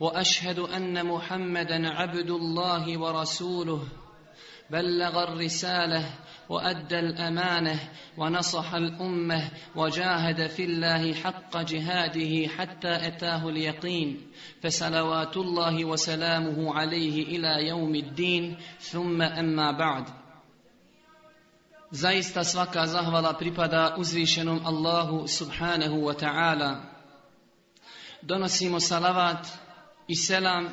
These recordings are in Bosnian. واشهد ان محمدا عبد الله ورسوله بلغ الرساله وادى الامانه ونصح الامه وجاهد في الله حق جهاده حتى اتاه اليقين فصلوات الله وسلامه عليه الى يوم الدين ثم اما بعد Zaista svaka zahvala pripada uzvišenom Allahu subhanahu wa ta'ala. Donosimo salavat i selam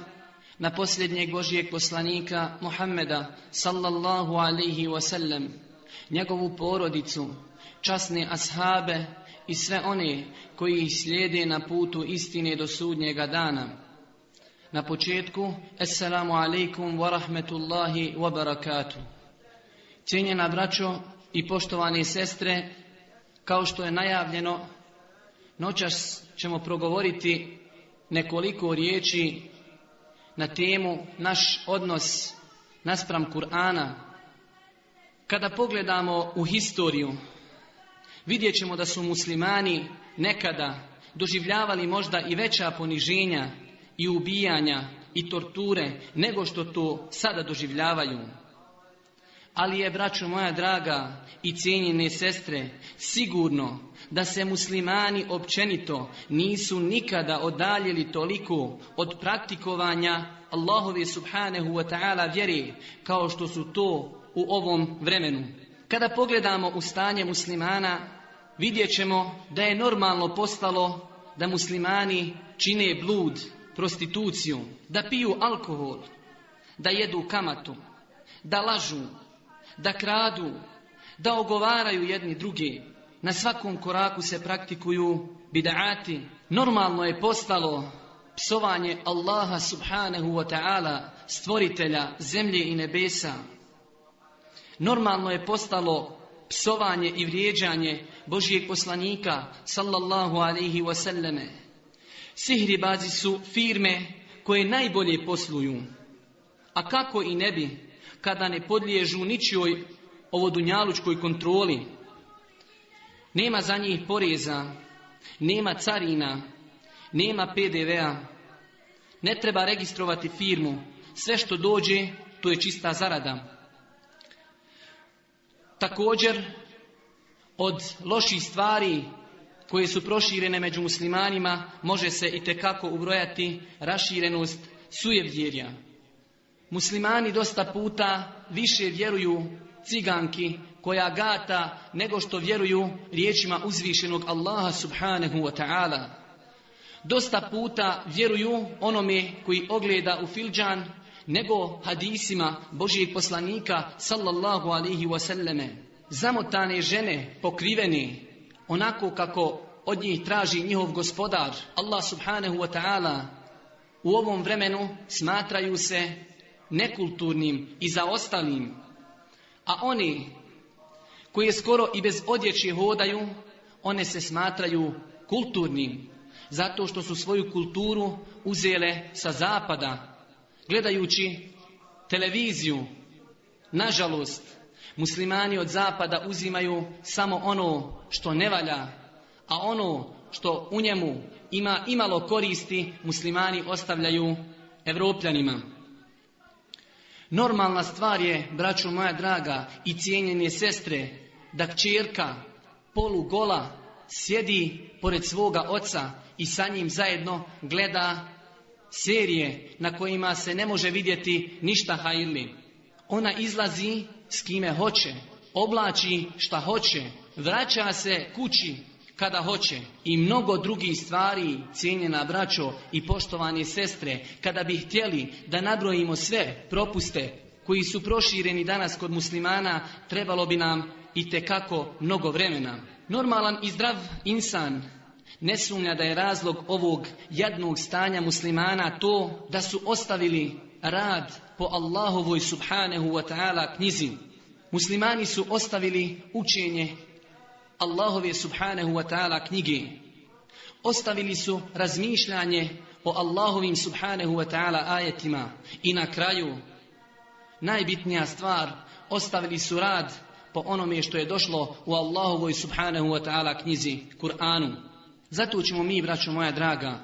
na posljednjeg Božijeg poslanika Muhammeda sallallahu alaihi wa sallam, njegovu porodicu, časne ashabe i sve one koji ih slijede na putu istine do sudnjega dana. Na početku, assalamu alaikum wa rahmetullahi wa barakatuh. Cijenjena braćo i poštovane sestre, kao što je najavljeno, noćas ćemo progovoriti nekoliko riječi na temu naš odnos naspram Kur'ana. Kada pogledamo u historiju, vidjet ćemo da su muslimani nekada doživljavali možda i veća poniženja i ubijanja i torture nego što to sada doživljavaju. Ali je, braćo moja draga i cijenjene sestre, sigurno da se muslimani općenito nisu nikada odaljili toliko od praktikovanja Allahove subhanehu wa ta'ala vjere kao što su to u ovom vremenu. Kada pogledamo u stanje muslimana, vidjet ćemo da je normalno postalo da muslimani čine blud, prostituciju, da piju alkohol, da jedu kamatu, da lažu, da kradu, da ogovaraju jedni drugi. Na svakom koraku se praktikuju bidaati. Normalno je postalo psovanje Allaha subhanahu wa ta'ala, stvoritelja zemlje i nebesa. Normalno je postalo psovanje i vrijeđanje Božijeg poslanika sallallahu alaihi wa sallame. Sihri bazi su firme koje najbolje posluju. A kako i ne bi, kada ne podliježu ničijoj ovo dunjalučkoj kontroli. Nema za njih poreza, nema carina, nema PDV-a, ne treba registrovati firmu, sve što dođe, to je čista zarada. Također, od loših stvari koje su proširene među muslimanima, može se i tekako ubrojati raširenost sujevjerja. Muslimani dosta puta više vjeruju ciganki koja gata nego što vjeruju riječima uzvišenog Allaha subhanahu wa ta'ala. Dosta puta vjeruju onome koji ogleda u filđan nego hadisima Božijeg poslanika sallallahu alihi wasallame. Zamotane žene pokrivene onako kako od njih traži njihov gospodar Allah subhanahu wa ta'ala u ovom vremenu smatraju se nekulturnim i zaostalim, a oni koji skoro i bez odjeće hodaju, one se smatraju kulturnim, zato što su svoju kulturu uzele sa zapada, gledajući televiziju. Nažalost, muslimani od zapada uzimaju samo ono što ne valja, a ono što u njemu ima imalo koristi, muslimani ostavljaju evropljanima. Normalna stvar je, braćo moja draga i cijenjene sestre, da kćerka polugola sjedi pored svoga oca i sa njim zajedno gleda serije na kojima se ne može vidjeti ništa hajli. Ona izlazi s kime hoće, oblači šta hoće, vraća se kući kada hoće i mnogo drugih stvari, cijenjena braćo i poštovanje sestre, kada bi htjeli da nabrojimo sve propuste koji su prošireni danas kod muslimana, trebalo bi nam i te kako mnogo vremena. Normalan i zdrav insan ne sumnja da je razlog ovog jadnog stanja muslimana to da su ostavili rad po Allahovoj subhanehu wa ta'ala knjizi. Muslimani su ostavili učenje Allahove subhanahu wa ta'ala knjige. Ostavili su razmišljanje o Allahovim subhanahu wa ta'ala ajetima. I na kraju, najbitnija stvar, ostavili su rad po onome što je došlo u Allahovoj subhanahu wa ta'ala knjizi, Kur'anu. Zato ćemo mi, braćo moja draga,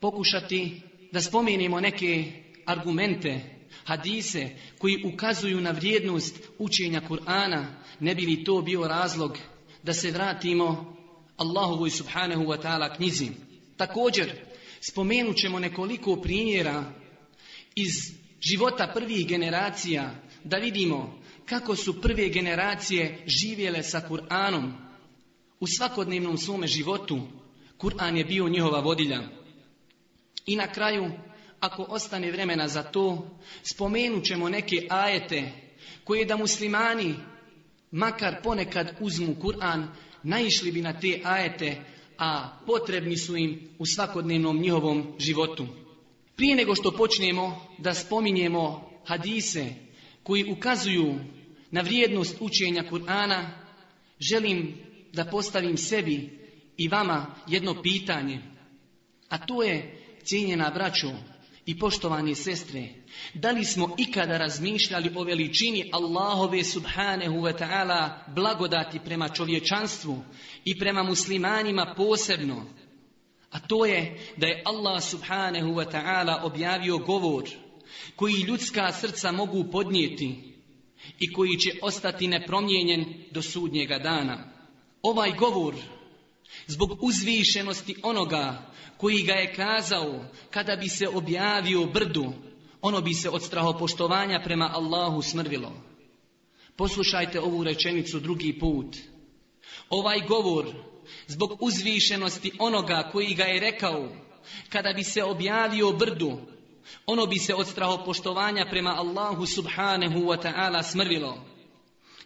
pokušati da spomenimo neke argumente, hadise koji ukazuju na vrijednost učenja Kur'ana, ne bi li to bio razlog da se vratimo Allahovoj subhanahu wa ta'ala knjizi. Također, spomenut ćemo nekoliko primjera iz života prvih generacija da vidimo kako su prve generacije živjele sa Kur'anom u svakodnevnom svome životu. Kur'an je bio njihova vodilja. I na kraju, ako ostane vremena za to, spomenut ćemo neke ajete koje da muslimani makar ponekad uzmu Kur'an, naišli bi na te ajete, a potrebni su im u svakodnevnom njihovom životu. Prije nego što počnemo da spominjemo hadise koji ukazuju na vrijednost učenja Kur'ana, želim da postavim sebi i vama jedno pitanje. A to je, cijenjena braćo, I poštovani sestre, da li smo ikada razmišljali o veličini Allahove subhanehu ve ta'ala blagodati prema čovječanstvu i prema muslimanima posebno? A to je da je Allah subhanehu ve ta'ala objavio govor koji ljudska srca mogu podnijeti i koji će ostati nepromjenjen do sudnjega dana. Ovaj govor zbog uzvišenosti onoga koji ga je kazao kada bi se objavio brdu, ono bi se od strahopoštovanja prema Allahu smrvilo. Poslušajte ovu rečenicu drugi put. Ovaj govor zbog uzvišenosti onoga koji ga je rekao kada bi se objavio brdu, ono bi se od strahopoštovanja prema Allahu subhanahu wa ta'ala smrvilo.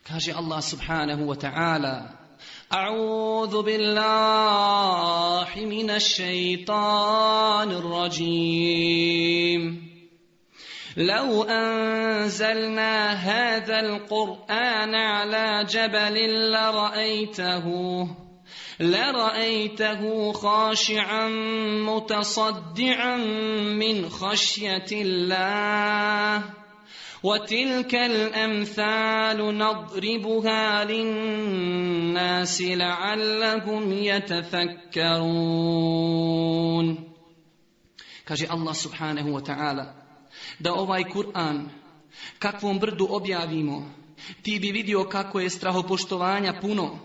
Kaže Allah subhanahu wa ta'ala, أعوذ بالله من الشيطان الرجيم لو أنزلنا هذا القرآن على جبل لرأيته لرأيته خاشعا متصدعا من خشية الله وتلك الأمثال نضربها للناس لعلهم يتفكرون كاجي الله سبحانه وتعالى da ovaj Kur'an kakvom brdu objavimo ti bi vidio kako je strahopoštovanja puno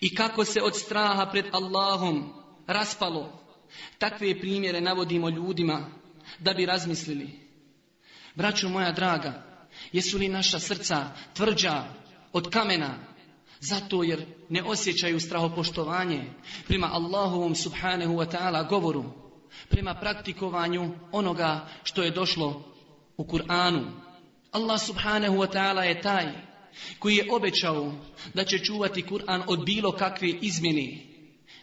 i kako se od straha pred Allahom raspalo takve primjere navodimo ljudima da bi razmislili Braćo moja draga, jesu li naša srca tvrđa od kamena? Zato jer ne osjećaju strahopoštovanje prema Allahovom subhanehu wa ta'ala govoru, prema praktikovanju onoga što je došlo u Kur'anu. Allah subhanehu wa ta'ala je taj koji je obećao da će čuvati Kur'an od bilo kakve izmjene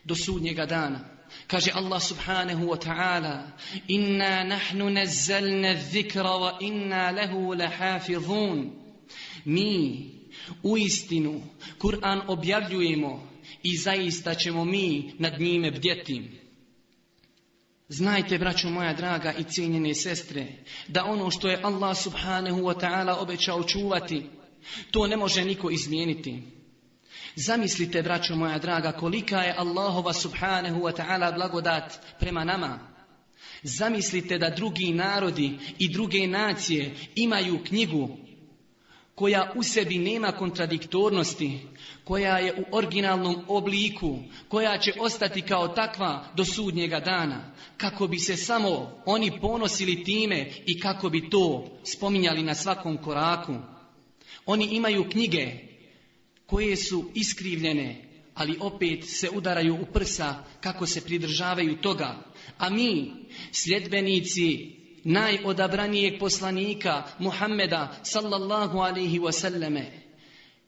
do sudnjega dana. Kaže Allah subhanahu wa ta'ala Inna nahnu nazzalna zikra wa inna lehu lahafidhun Mi u istinu Kur'an objavljujemo i zaista ćemo mi nad njime bdjeti. Znajte, braćo moja draga i cijenjene sestre, da ono što je Allah subhanahu wa ta'ala obećao čuvati, to ne može niko izmijeniti. Zamislite, braćo moja draga, kolika je Allahova subhanahu wa ta'ala blagodat prema nama. Zamislite da drugi narodi i druge nacije imaju knjigu koja u sebi nema kontradiktornosti, koja je u originalnom obliku, koja će ostati kao takva do sudnjega dana, kako bi se samo oni ponosili time i kako bi to spominjali na svakom koraku. Oni imaju knjige koje su iskrivljene, ali opet se udaraju u prsa kako se pridržavaju toga. A mi, sljedbenici najodabranijeg poslanika Muhammeda sallallahu alaihi wasallame,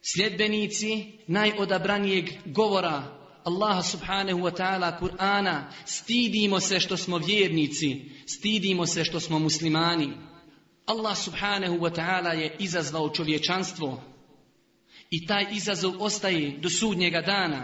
sljedbenici najodabranijeg govora Allaha subhanahu wa ta'ala Kur'ana, stidimo se što smo vjernici, stidimo se što smo muslimani. Allah subhanahu wa ta'ala je izazvao čovječanstvo I taj izazov ostaje do sudnjega dana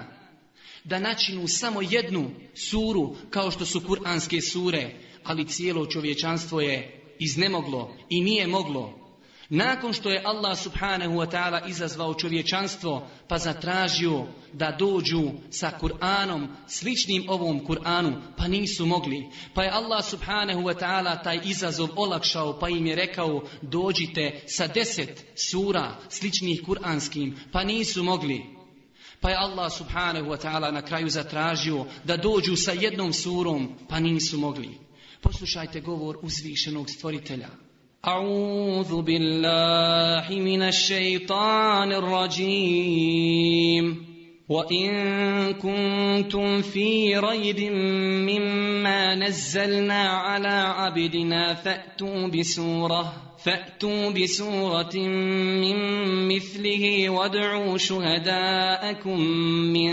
da načinu samo jednu suru kao što su kuranske sure, ali cijelo čovječanstvo je iznemoglo i nije moglo. Nakon što je Allah subhanahu wa ta'ala izazvao čovječanstvo pa zatražio da dođu sa Kur'anom sličnim ovom Kur'anu pa nisu mogli. Pa je Allah subhanahu wa ta'ala taj izazov olakšao pa im je rekao dođite sa deset sura sličnih Kur'anskim pa nisu mogli. Pa je Allah subhanahu wa ta'ala na kraju zatražio da dođu sa jednom surom pa nisu mogli. Poslušajte govor uzvišenog stvoritelja. أعوذ بالله من الشيطان الرجيم وإن كنتم في ريب مما نزلنا على عبدنا فأتوا بسورة فأتوا بسورة من مثله وادعوا شهداءكم من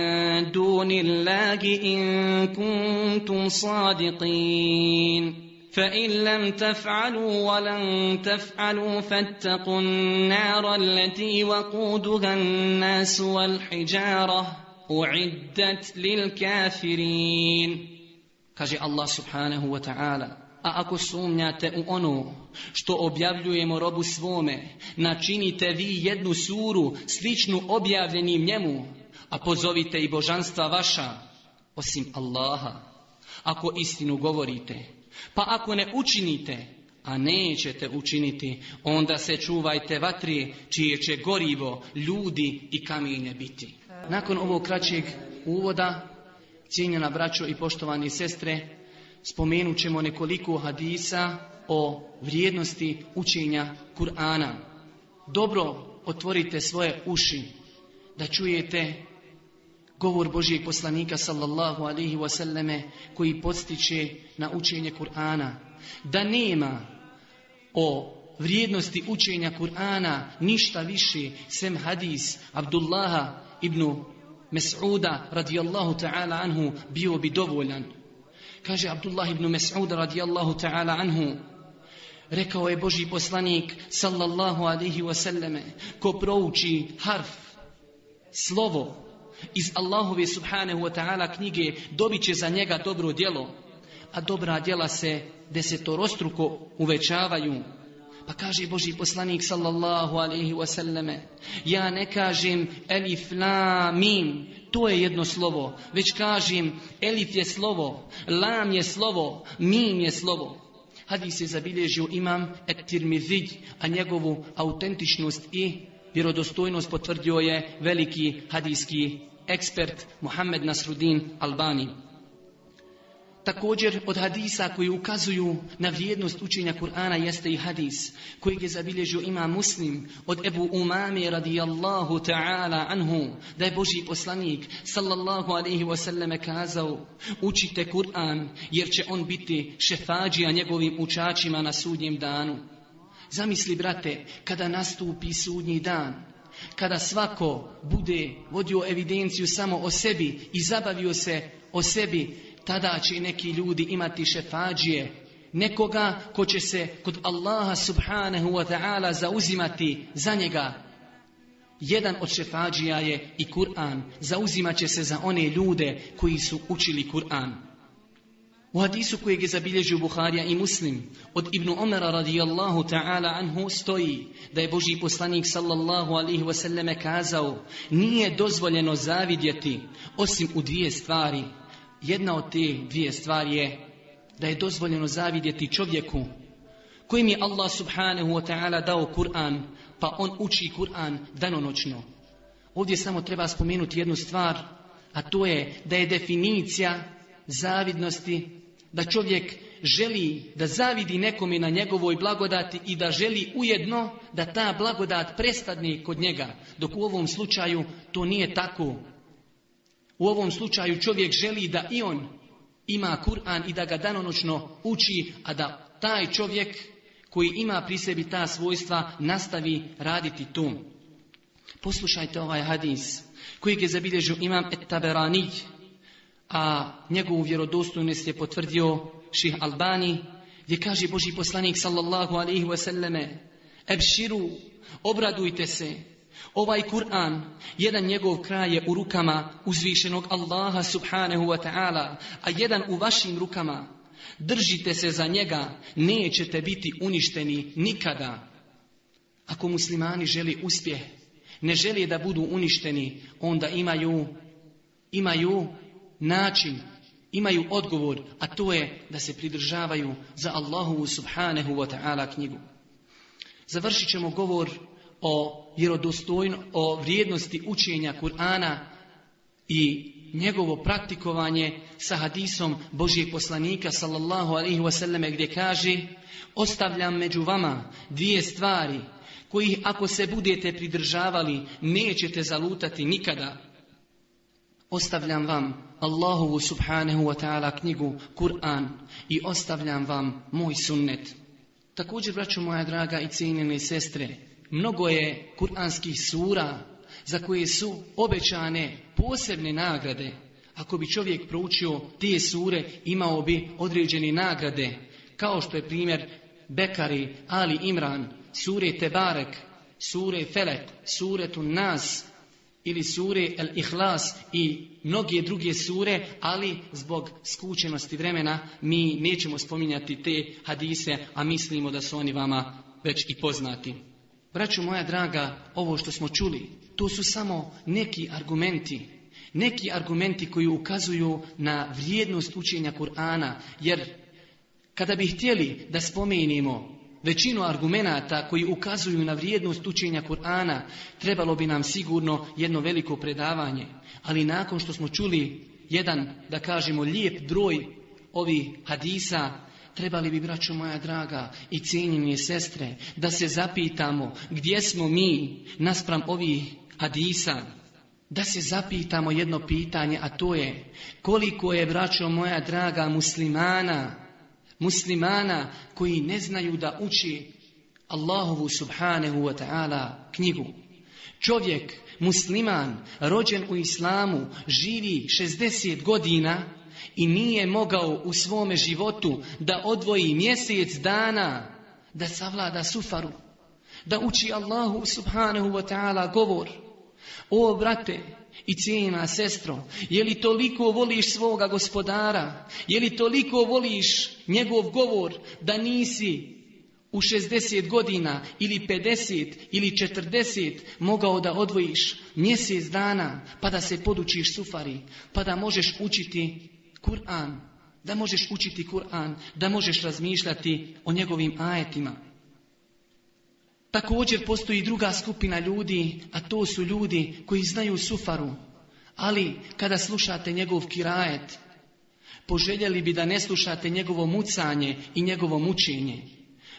دون الله إن كنتم صادقين فإن لم تفعلوا ولن تفعلوا فاتقوا النار التي وقودها الناس والحجارة أعدت للكافرين كاجي الله سبحانه وتعالى A ako sumnjate u ono što objavljujemo robu svome, načinite vi jednu suru sličnu objavljenim njemu, a pozovite i božanstva vaša, osim Allaha, ako istinu govorite. Pa ako ne učinite, a nećete učiniti, onda se čuvajte vatri čije će gorivo ljudi i kamenje biti. Nakon ovog kraćeg uvoda, cijenjena braćo i poštovani sestre, spomenut ćemo nekoliko hadisa o vrijednosti učenja Kur'ana. Dobro otvorite svoje uši da čujete govor Božijeg poslanika sallallahu alaihi wasallame koji podstiče na učenje Kur'ana. Da nema o vrijednosti učenja Kur'ana ništa više sem hadis Abdullaha ibn Mes'uda radijallahu ta'ala anhu bio bi dovoljan. Kaže Abdullah ibn Mes'uda radijallahu ta'ala anhu rekao je Boži poslanik sallallahu alaihi wasallame ko prouči harf slovo iz Allahove subhanahu wa ta'ala knjige dobit će za njega dobro djelo, a dobra djela se desetorostruko uvećavaju. Pa kaže Boži poslanik sallallahu alaihi wa sallame, ja ne kažem elif la mim, to je jedno slovo, već kažem elif je slovo, lam je slovo, mim je slovo. Hadis je zabilježio imam et tirmizij, a njegovu autentičnost i vjerodostojnost potvrdio je veliki hadijski ekspert Mohamed Nasrudin Albani. Također od hadisa koji ukazuju na vrijednost učenja Kur'ana jeste i hadis koji je zabilježio ima muslim od Ebu Umame radijallahu ta'ala anhu da je Boži poslanik sallallahu alaihi wasallam kazao učite Kur'an jer će on biti šefađija njegovim učačima na sudnjem danu. Zamisli, brate, kada nastupi sudnji dan, kada svako bude vodio evidenciju samo o sebi i zabavio se o sebi, tada će neki ljudi imati šefađije, nekoga ko će se kod Allaha subhanahu wa ta'ala zauzimati za njega. Jedan od šefađija je i Kur'an, zauzimat će se za one ljude koji su učili Kur'an. U hadisu koji je zabilježio Buharija i Muslim od Ibn Omara radijallahu ta'ala anhu stoji da je Boži poslanik sallallahu alihi wasallame kazao nije dozvoljeno zavidjeti osim u dvije stvari. Jedna od te dvije stvari je da je dozvoljeno zavidjeti čovjeku kojim je Allah subhanahu wa ta'ala dao Kur'an pa on uči Kur'an danonočno. Ovdje samo treba spomenuti jednu stvar a to je da je definicija zavidnosti da čovjek želi da zavidi nekome na njegovoj blagodati i da želi ujedno da ta blagodat prestadne kod njega, dok u ovom slučaju to nije tako. U ovom slučaju čovjek želi da i on ima Kur'an i da ga danonočno uči, a da taj čovjek koji ima pri sebi ta svojstva nastavi raditi tu. Poslušajte ovaj hadis koji je zabilježio imam Et-Taberanij a njegovu vjerodostojnost je potvrdio ših Albani, gdje kaže Boži poslanik sallallahu alaihi wasallame, Ebširu, obradujte se, ovaj Kur'an, jedan njegov kraj je u rukama uzvišenog Allaha subhanahu wa ta'ala, a jedan u vašim rukama, držite se za njega, nećete biti uništeni nikada. Ako muslimani želi uspjeh, ne želi da budu uništeni, onda imaju, imaju način imaju odgovor, a to je da se pridržavaju za Allahovu subhanehu wa ta'ala knjigu. Završit ćemo govor o vjerodostojno, o vrijednosti učenja Kur'ana i njegovo praktikovanje sa hadisom Božijeg poslanika sallallahu alaihi wasallam gdje kaže ostavljam među vama dvije stvari kojih ako se budete pridržavali nećete zalutati nikada ostavljam vam Allahovu subhanehu wa ta'ala knjigu Kur'an i ostavljam vam moj sunnet. Također, braćo moja draga i cijenjene sestre, mnogo je kur'anskih sura za koje su obećane posebne nagrade. Ako bi čovjek proučio te sure, imao bi određene nagrade, kao što je primjer Bekari, Ali Imran, sure Tebarek, sure Felek, sure Tunnas, Nas, ili sure El Ihlas i mnoge druge sure, ali zbog skučenosti vremena mi nećemo spominjati te hadise, a mislimo da su oni vama već i poznati. Braću moja draga, ovo što smo čuli, to su samo neki argumenti, neki argumenti koji ukazuju na vrijednost učenja Kur'ana, jer kada bi htjeli da spomenimo većinu argumenata koji ukazuju na vrijednost učenja Kur'ana, trebalo bi nam sigurno jedno veliko predavanje. Ali nakon što smo čuli jedan, da kažemo, lijep broj ovi hadisa, trebali bi, braćo moja draga i cijenjenije sestre, da se zapitamo gdje smo mi naspram ovih hadisa, da se zapitamo jedno pitanje, a to je koliko je, braćo moja draga, muslimana, muslimana koji ne znaju da uči Allahovu subhanehu wa ta'ala knjigu. Čovjek, musliman, rođen u islamu, živi 60 godina i nije mogao u svome životu da odvoji mjesec dana da savlada sufaru, da uči Allahu subhanehu wa ta'ala govor. O, brate, I cijena, sestro, je li toliko voliš svoga gospodara? Je li toliko voliš njegov govor da nisi u 60 godina ili 50 ili 40 mogao da odvojiš mjesec dana pa da se podučiš sufari, pa da možeš učiti Kur'an, da možeš učiti Kur'an, da možeš razmišljati o njegovim ajetima. Također postoji druga skupina ljudi, a to su ljudi koji znaju sufaru. Ali kada slušate njegov kirajet, poželjeli bi da ne slušate njegovo mucanje i njegovo mučenje.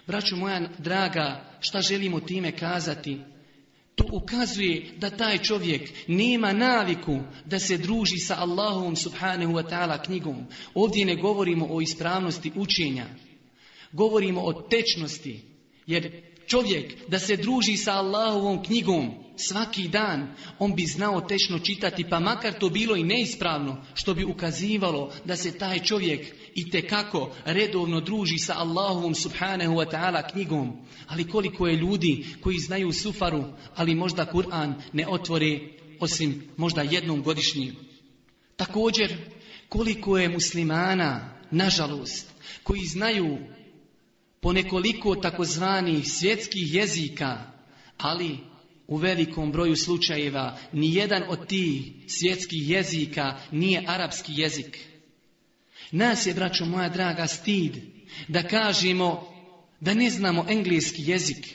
Braćo moja draga, šta želimo time kazati? To ukazuje da taj čovjek nema naviku da se druži sa Allahom subhanahu wa ta'ala knjigom. Ovdje ne govorimo o ispravnosti učenja. Govorimo o tečnosti. Jer čovjek da se druži sa Allahovom knjigom svaki dan, on bi znao tešno čitati, pa makar to bilo i neispravno, što bi ukazivalo da se taj čovjek i te kako redovno druži sa Allahovom subhanahu wa ta'ala knjigom. Ali koliko je ljudi koji znaju sufaru, ali možda Kur'an ne otvore osim možda jednom godišnji. Također, koliko je muslimana, nažalost, koji znaju po nekoliko takozvanih svjetskih jezika, ali u velikom broju slučajeva ni jedan od ti svjetskih jezika nije arapski jezik. Nas je, braćo moja draga, stid da kažemo da ne znamo engleski jezik,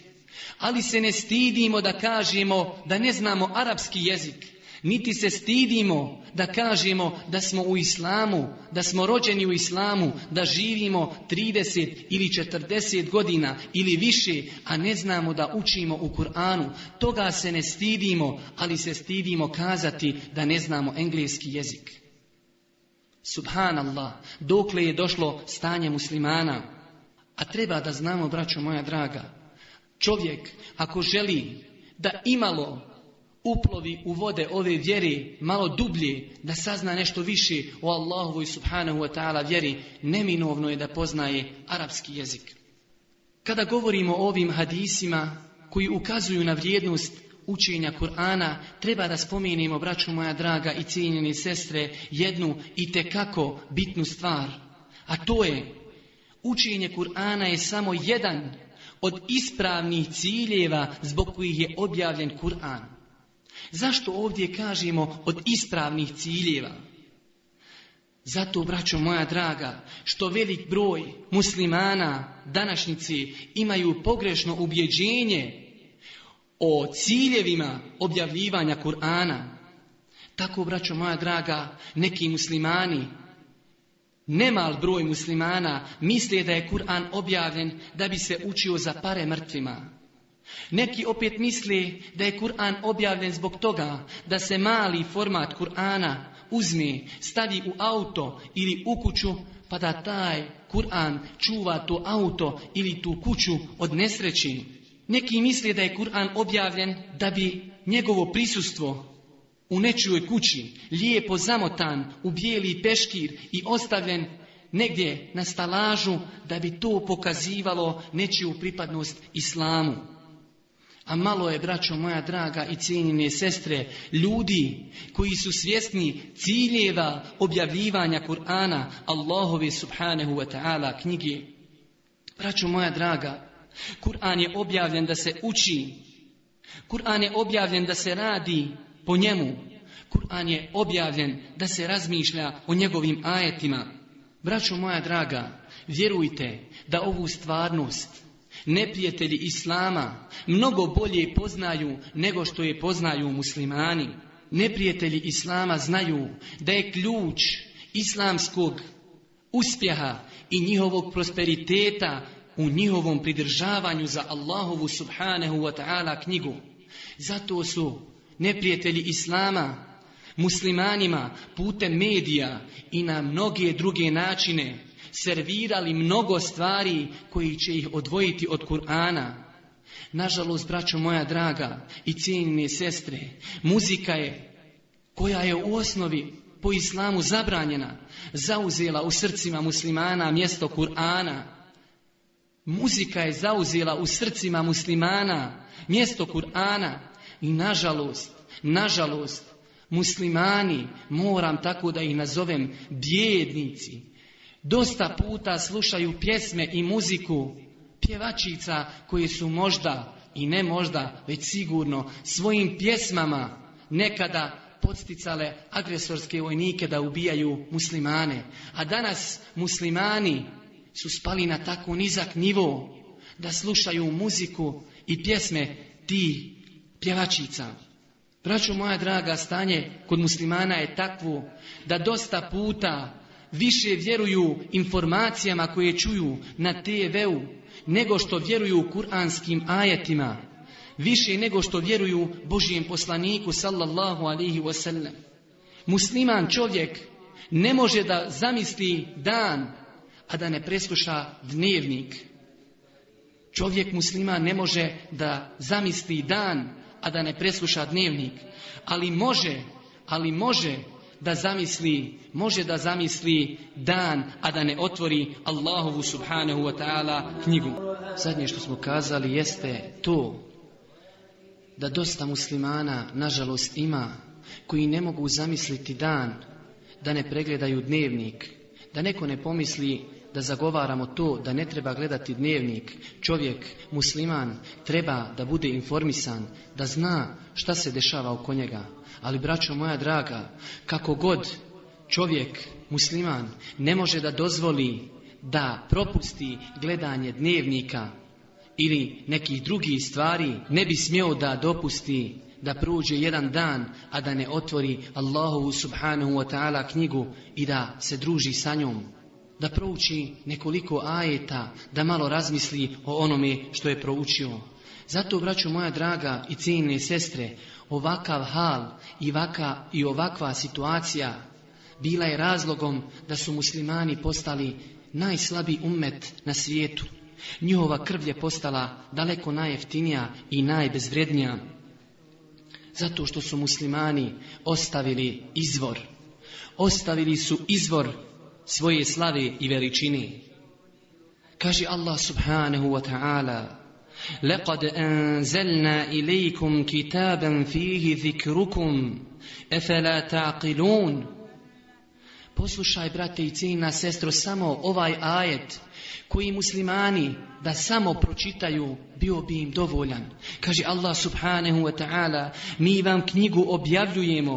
ali se ne stidimo da kažemo da ne znamo arapski jezik. Niti se stidimo da kažemo da smo u islamu, da smo rođeni u islamu, da živimo 30 ili 40 godina ili više, a ne znamo da učimo u Kur'anu. Toga se ne stidimo, ali se stidimo kazati da ne znamo engleski jezik. Subhanallah, dokle je došlo stanje muslimana? A treba da znamo, braćo moja draga, čovjek ako želi da imalo uplovi u vode ove vjeri malo dublje, da sazna nešto više o Allahovoj subhanahu wa ta'ala vjeri, neminovno je da poznaje arapski jezik. Kada govorimo o ovim hadisima koji ukazuju na vrijednost učenja Kur'ana, treba da spomenemo, braću moja draga i cijenjeni sestre, jednu i tekako bitnu stvar. A to je, učenje Kur'ana je samo jedan od ispravnih ciljeva zbog kojih je objavljen Kur'an. Zašto ovdje kažemo od ispravnih ciljeva? Zato, braćo moja draga, što velik broj muslimana, današnjici, imaju pogrešno ubjeđenje o ciljevima objavljivanja Kur'ana. Tako, braćo moja draga, neki muslimani, nemal broj muslimana, misle da je Kur'an objavljen da bi se učio za pare mrtvima. Neki opet misli da je Kur'an objavljen zbog toga da se mali format Kur'ana uzme, stavi u auto ili u kuću, pa da taj Kur'an čuva to auto ili tu kuću od nesreći. Neki misli da je Kur'an objavljen da bi njegovo prisustvo u nečijoj kući lijepo zamotan u bijeli peškir i ostavljen negdje na stalažu da bi to pokazivalo nečiju pripadnost islamu. A malo je, braćo moja draga i cijenjene sestre, ljudi koji su svjesni ciljeva objavljivanja Kur'ana Allahovi subhanehu wa ta'ala knjige. Braćo moja draga, Kur'an je objavljen da se uči. Kur'an je objavljen da se radi po njemu. Kur'an je objavljen da se razmišlja o njegovim ajetima. Braćo moja draga, vjerujte da ovu stvarnost neprijatelji Islama, mnogo bolje poznaju nego što je poznaju muslimani. Neprijatelji Islama znaju da je ključ islamskog uspjeha i njihovog prosperiteta u njihovom pridržavanju za Allahovu subhanehu wa ta'ala knjigu. Zato su neprijatelji Islama muslimanima putem medija i na mnoge druge načine učinjeni servirali mnogo stvari koji će ih odvojiti od Kur'ana. Nažalost, braćo moja draga i cijenine sestre, muzika je koja je u osnovi po islamu zabranjena, zauzela u srcima muslimana mjesto Kur'ana. Muzika je zauzela u srcima muslimana mjesto Kur'ana i nažalost, nažalost, muslimani, moram tako da ih nazovem, bjednici, dosta puta slušaju pjesme i muziku pjevačica koje su možda i ne možda, već sigurno svojim pjesmama nekada podsticale agresorske vojnike da ubijaju muslimane. A danas muslimani su spali na tako nizak nivo da slušaju muziku i pjesme ti pjevačica. Braćo moja draga, stanje kod muslimana je takvo da dosta puta više vjeruju informacijama koje čuju na TV-u nego što vjeruju kuranskim ajetima, više nego što vjeruju Božijem poslaniku sallallahu alaihi wasallam. Musliman čovjek ne može da zamisli dan, a da ne presluša dnevnik. Čovjek muslima ne može da zamisli dan, a da ne presluša dnevnik. Ali može, ali može da zamisli, može da zamisli dan, a da ne otvori Allahovu subhanahu wa ta'ala knjigu. Zadnje što smo kazali jeste to da dosta muslimana, nažalost, ima koji ne mogu zamisliti dan da ne pregledaju dnevnik, da neko ne pomisli da zagovaramo to da ne treba gledati dnevnik, čovjek, musliman, treba da bude informisan, da zna šta se dešava oko njega. Ali, braćo moja draga, kako god čovjek, musliman, ne može da dozvoli da propusti gledanje dnevnika ili nekih drugih stvari, ne bi smio da dopusti da prođe jedan dan, a da ne otvori Allahu subhanahu wa ta'ala knjigu i da se druži sa njom da prouči nekoliko ajeta, da malo razmisli o onome što je proučio. Zato, braću moja draga i cijene sestre, ovakav hal i, vaka, i ovakva situacija bila je razlogom da su muslimani postali najslabi umet na svijetu. Njihova krv je postala daleko najeftinija i najbezvrednija. Zato što su muslimani ostavili izvor. Ostavili su izvor svoje slave i veličine. Kaže Allah subhanahu wa ta'ala, لقد أنزلنا إليكم كتابا فيه ذكركم أفلا تعقلون Poslušaj, brate i cijena sestro, samo ovaj ajet koji muslimani da samo pročitaju bio bi im dovoljan. Kaže Allah subhanahu wa ta'ala, mi vam knjigu objavljujemo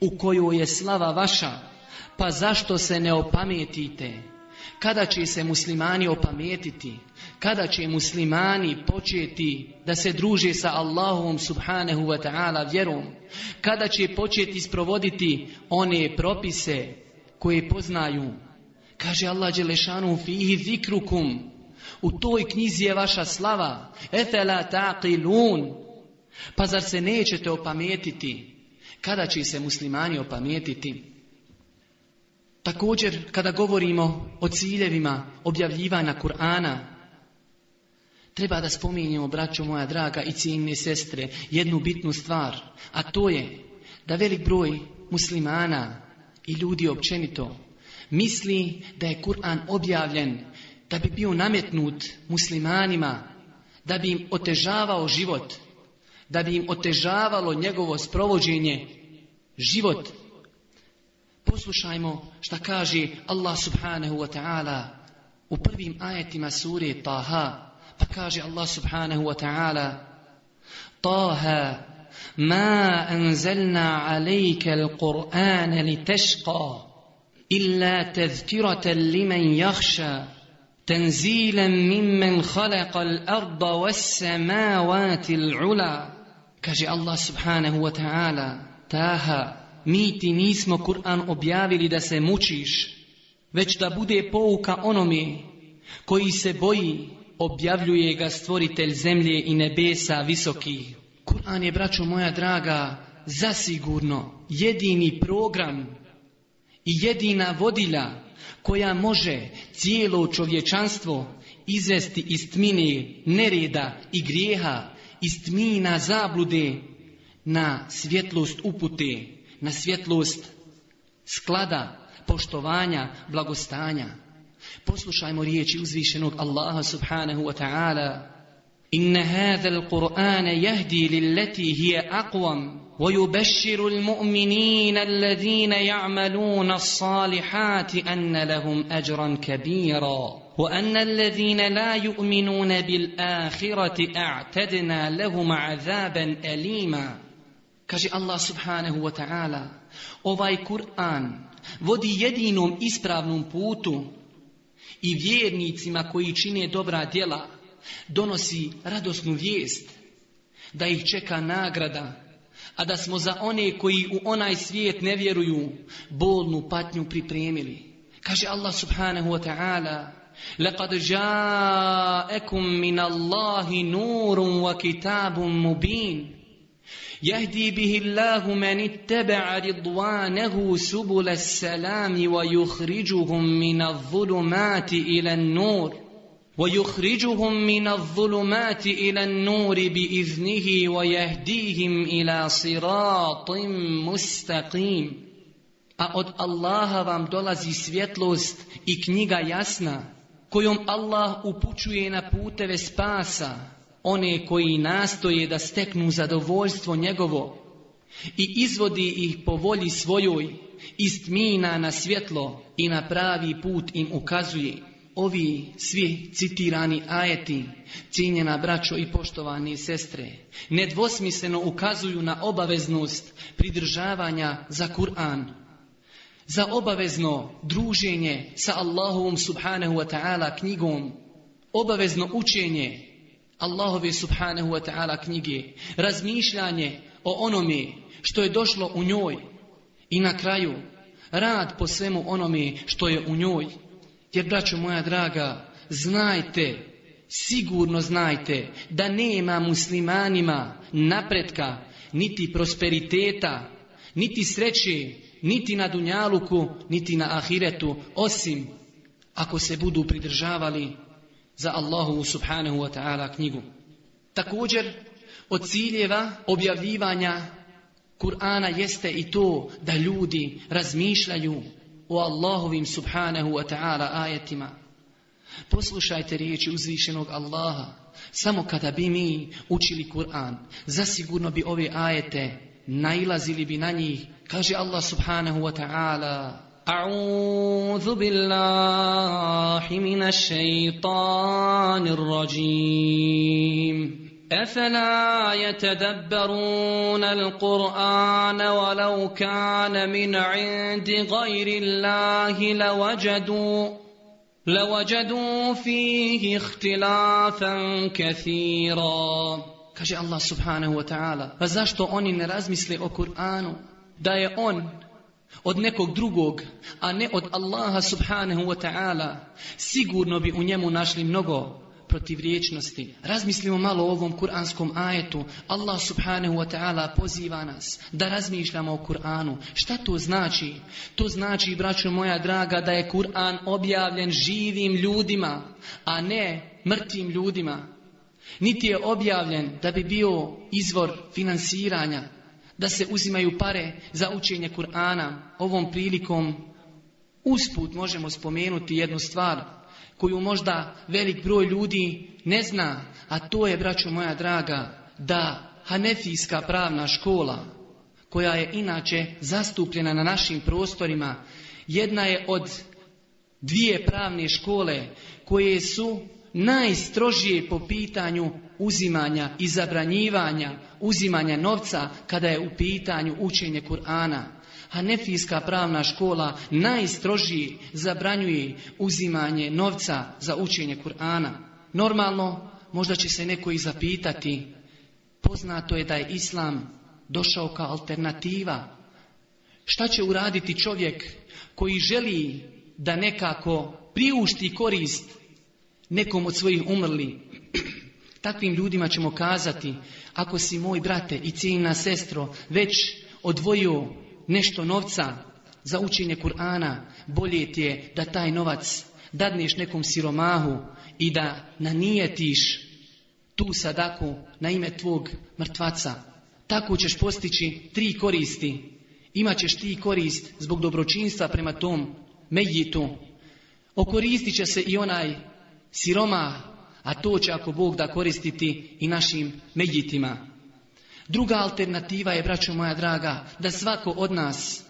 u kojoj je slava vaša Pa zašto se ne opamijetite? Kada će se muslimani opamijetiti? Kada će muslimani početi da se druže sa Allahom subhanehu wa ta'ala vjerom? Kada će početi sprovoditi one propise koje poznaju? Kaže Allah Đelešanu fi i zikrukum. U toj knjizi je vaša slava. Efela taqilun. Pa zar se nećete opamijetiti? Kada će se muslimani opamijetiti? Kada će se muslimani opamijetiti? Također, kada govorimo o ciljevima objavljivanja Kur'ana, treba da spominjemo, braćo moja draga i ciljine sestre, jednu bitnu stvar, a to je da velik broj muslimana i ljudi općenito misli da je Kur'an objavljen da bi bio nametnut muslimanima, da bi im otežavao život, da bi im otežavalo njegovo sprovođenje, život Poslušajmo šta kaže Allah subhanahu wa ta'ala u prvim ajetima sure Taha. Pa kaže Allah subhanahu wa ta'ala Taha ما أنزلنا عليك القرآن لتشقى إلا تذكرة لمن يخشى تنزيلا ممن خلق الأرض والسماوات العلا كجي الله سبحانه وتعالى تاها mi ti nismo Kur'an objavili da se mučiš, već da bude pouka onome koji se boji, objavljuje ga stvoritelj zemlje i nebesa visoki. Kur'an je, braćo moja draga, zasigurno jedini program i jedina vodila koja može cijelo čovječanstvo izvesti iz tmine nereda i grijeha, iz tmina zablude na svjetlost upute. na svjetlost sklada, poštovanja, blagostanja. Poslušajmo riječi uzvišenog Allaha subhanahu wa ta'ala. Inna hadha al-Qur'ana yahdi lillati hiya aqwam wa yubashshiru al-mu'minina alladhina ya'maluna as-salihati anna lahum ajran kabira. wa anna alladhina la yu'minuna bil-akhirati a'tadna lahum 'adhaban alima kaže Allah subhanahu wa ta'ala, ovaj Kur'an vodi jedinom ispravnom putu i vjernicima koji čine dobra djela donosi radosnu vijest da ih čeka nagrada, a da smo za one koji u onaj svijet ne vjeruju bolnu patnju pripremili. Kaže Allah subhanahu wa ta'ala, لقد جاءكم من الله نور وكتاب مبين يهدي به الله من اتبع رضوانه سبل السلام ويخرجهم من الظلمات إلى النور ويخرجهم من الظلمات إلى النور بإذنه ويهديهم إلى صراط مستقيم A od Allaha vam dolazi svjetlost i knjiga jasna, kojom Allah upućuje na puteve spasa, one koji nastoje da steknu zadovoljstvo njegovo i izvodi ih po volji svojoj, istmina na svjetlo i na pravi put im ukazuje. Ovi svi citirani ajeti, cinjena braćo i poštovani sestre, nedvosmisleno ukazuju na obaveznost pridržavanja za Kur'an, za obavezno druženje sa Allahovom subhanahu wa ta'ala knjigom, obavezno učenje Allahove subhanahu wa ta'ala knjige, razmišljanje o onome što je došlo u njoj i na kraju rad po svemu onome što je u njoj. Jer, braćo moja draga, znajte, sigurno znajte da nema muslimanima napretka, niti prosperiteta, niti sreće, niti na dunjaluku, niti na ahiretu, osim ako se budu pridržavali za Allahovu subhanahu wa ta'ala knjigu. Također, od ciljeva objavljivanja Kur'ana jeste i to da ljudi razmišljaju o Allahovim subhanahu wa ta'ala ajetima. Poslušajte riječi uzvišenog Allaha. Samo kada bi mi učili Kur'an, zasigurno bi ove ajete nailazili bi na njih. Kaže Allah subhanahu wa ta'ala, أعوذ بالله من الشيطان الرجيم أفلا يتدبرون القرآن ولو كان من عند غير الله لوجدوا لوجدوا فيه اختلافا كثيرا كاجي الله سبحانه وتعالى فزاشتو أوني ne razmisle o Kur'anu da od nekog drugog, a ne od Allaha subhanahu wa ta'ala, sigurno bi u njemu našli mnogo protivriječnosti. Razmislimo malo o ovom kuranskom ajetu. Allah subhanahu wa ta'ala poziva nas da razmišljamo o Kur'anu. Šta to znači? To znači, braćo moja draga, da je Kur'an objavljen živim ljudima, a ne mrtvim ljudima. Niti je objavljen da bi bio izvor finansiranja, da se uzimaju pare za učenje Kur'ana, ovom prilikom usput možemo spomenuti jednu stvar koju možda velik broj ljudi ne zna, a to je, braćo moja draga, da Hanefijska pravna škola, koja je inače zastupljena na našim prostorima, jedna je od dvije pravne škole koje su najstrožije po pitanju uzimanja i zabranjivanja uzimanja novca kada je u pitanju učenje Kur'ana. Hanefijska pravna škola najstrožiji zabranjuje uzimanje novca za učenje Kur'ana. Normalno, možda će se neko i zapitati, poznato je da je Islam došao kao alternativa. Šta će uraditi čovjek koji želi da nekako priušti korist nekom od svojih umrli? Takvim ljudima ćemo kazati, ako si moj brate i cijena sestro već odvojio nešto novca za učenje Kur'ana, bolje ti je da taj novac dadneš nekom siromahu i da nanijetiš tu sadaku na ime tvog mrtvaca. Tako ćeš postići tri koristi. Imaćeš ti korist zbog dobročinstva prema tom mejitu. Okoristit će se i onaj siromah a to će ako Bog da koristiti i našim medjitima. Druga alternativa je, braćo moja draga, da svako od nas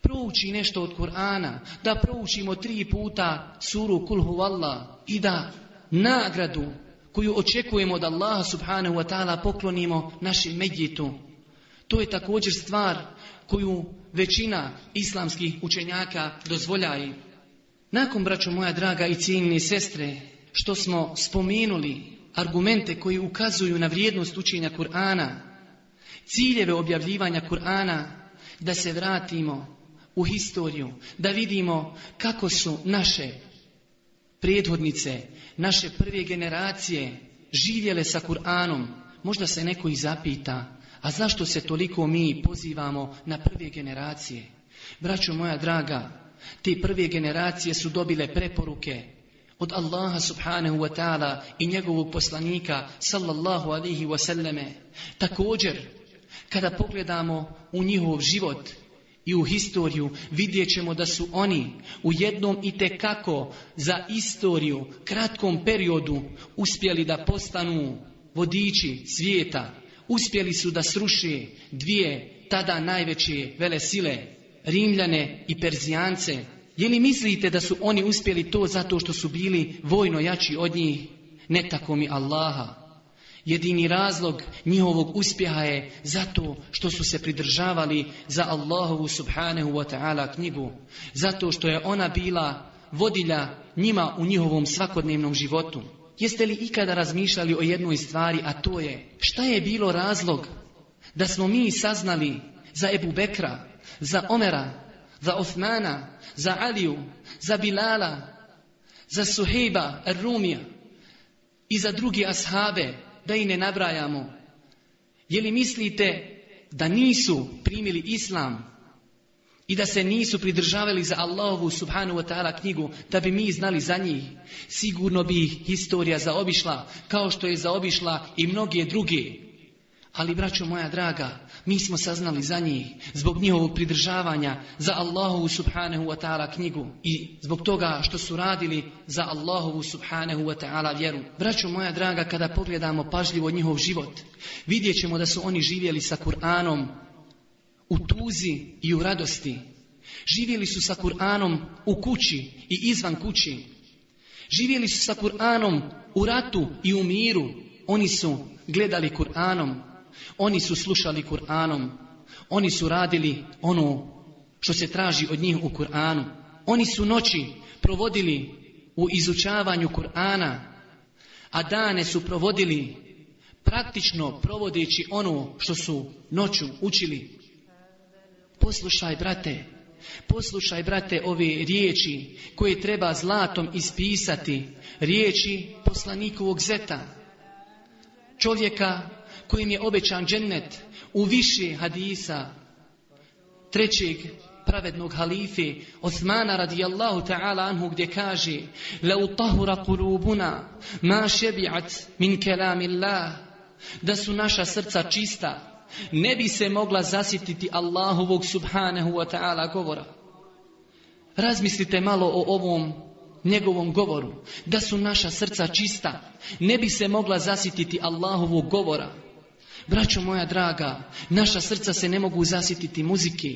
prouči nešto od Kur'ana, da proučimo tri puta suru Kulhu Allah i da nagradu koju očekujemo od Allaha subhanahu wa ta'ala poklonimo našim medjitu. To je također stvar koju većina islamskih učenjaka dozvoljaju. Nakon, braćo moja draga i cijenine sestre, što smo spomenuli argumente koji ukazuju na vrijednost učenja Kur'ana, ciljeve objavljivanja Kur'ana, da se vratimo u historiju, da vidimo kako su naše prethodnice, naše prve generacije živjele sa Kur'anom. Možda se neko i zapita, a zašto se toliko mi pozivamo na prve generacije? Braćo moja draga, te prve generacije su dobile preporuke, preporuke, od Allaha subhanahu wa ta'ala i njegovog poslanika sallallahu alihi wa selleme. Također, kada pogledamo u njihov život i u historiju, vidjet ćemo da su oni u jednom i te kako za istoriju, kratkom periodu, uspjeli da postanu vodiči svijeta. Uspjeli su da sruše dvije tada najveće vele sile, Rimljane i Perzijance, Je li mislite da su oni uspjeli to zato što su bili vojno jači od njih? Ne tako mi Allaha. Jedini razlog njihovog uspjeha je zato što su se pridržavali za Allahovu subhanehu wa ta'ala knjigu. Zato što je ona bila vodilja njima u njihovom svakodnevnom životu. Jeste li ikada razmišljali o jednoj stvari, a to je šta je bilo razlog da smo mi saznali za Ebu Bekra, za Omera, za Uthmana, za Aliju, za Bilala, za Suheiba, Rumija i za drugi ashabe, da i ne nabrajamo. Je li mislite da nisu primili islam i da se nisu pridržavali za Allahovu subhanu wa ta'ala knjigu da bi mi znali za njih? Sigurno bi ih historija zaobišla kao što je zaobišla i mnoge druge. Ali, braćo moja draga, Mi smo saznali za njih, zbog njihovog pridržavanja za Allahovu subhanahu wa ta'ala knjigu i zbog toga što su radili za Allahovu subhanahu wa ta'ala vjeru. Braćo moja draga, kada pogledamo pažljivo njihov život, vidjet ćemo da su oni živjeli sa Kur'anom u tuzi i u radosti. Živjeli su sa Kur'anom u kući i izvan kući. Živjeli su sa Kur'anom u ratu i u miru. Oni su gledali Kur'anom Oni su slušali Kur'anom. Oni su radili ono što se traži od njih u Kur'anu. Oni su noći provodili u izučavanju Kur'ana, a dane su provodili praktično provodeći ono što su noću učili. Poslušaj, brate, poslušaj, brate, ove riječi koje treba zlatom ispisati, riječi poslanikovog zeta, čovjeka kojim je obećan džennet u više hadisa trećeg pravednog halife Osmana radijallahu ta'ala anhu gdje kaže لَوْ طَهُرَ قُلُوبُنَا مَا شَبِعَتْ مِنْ كَلَامِ اللَّهِ da su naša srca čista ne bi se mogla zasititi Allahovog subhanahu wa ta'ala govora razmislite malo o ovom njegovom govoru da su naša srca čista ne bi se mogla zasititi Allahovog govora Braćo moja draga, naša srca se ne mogu zasititi muzike,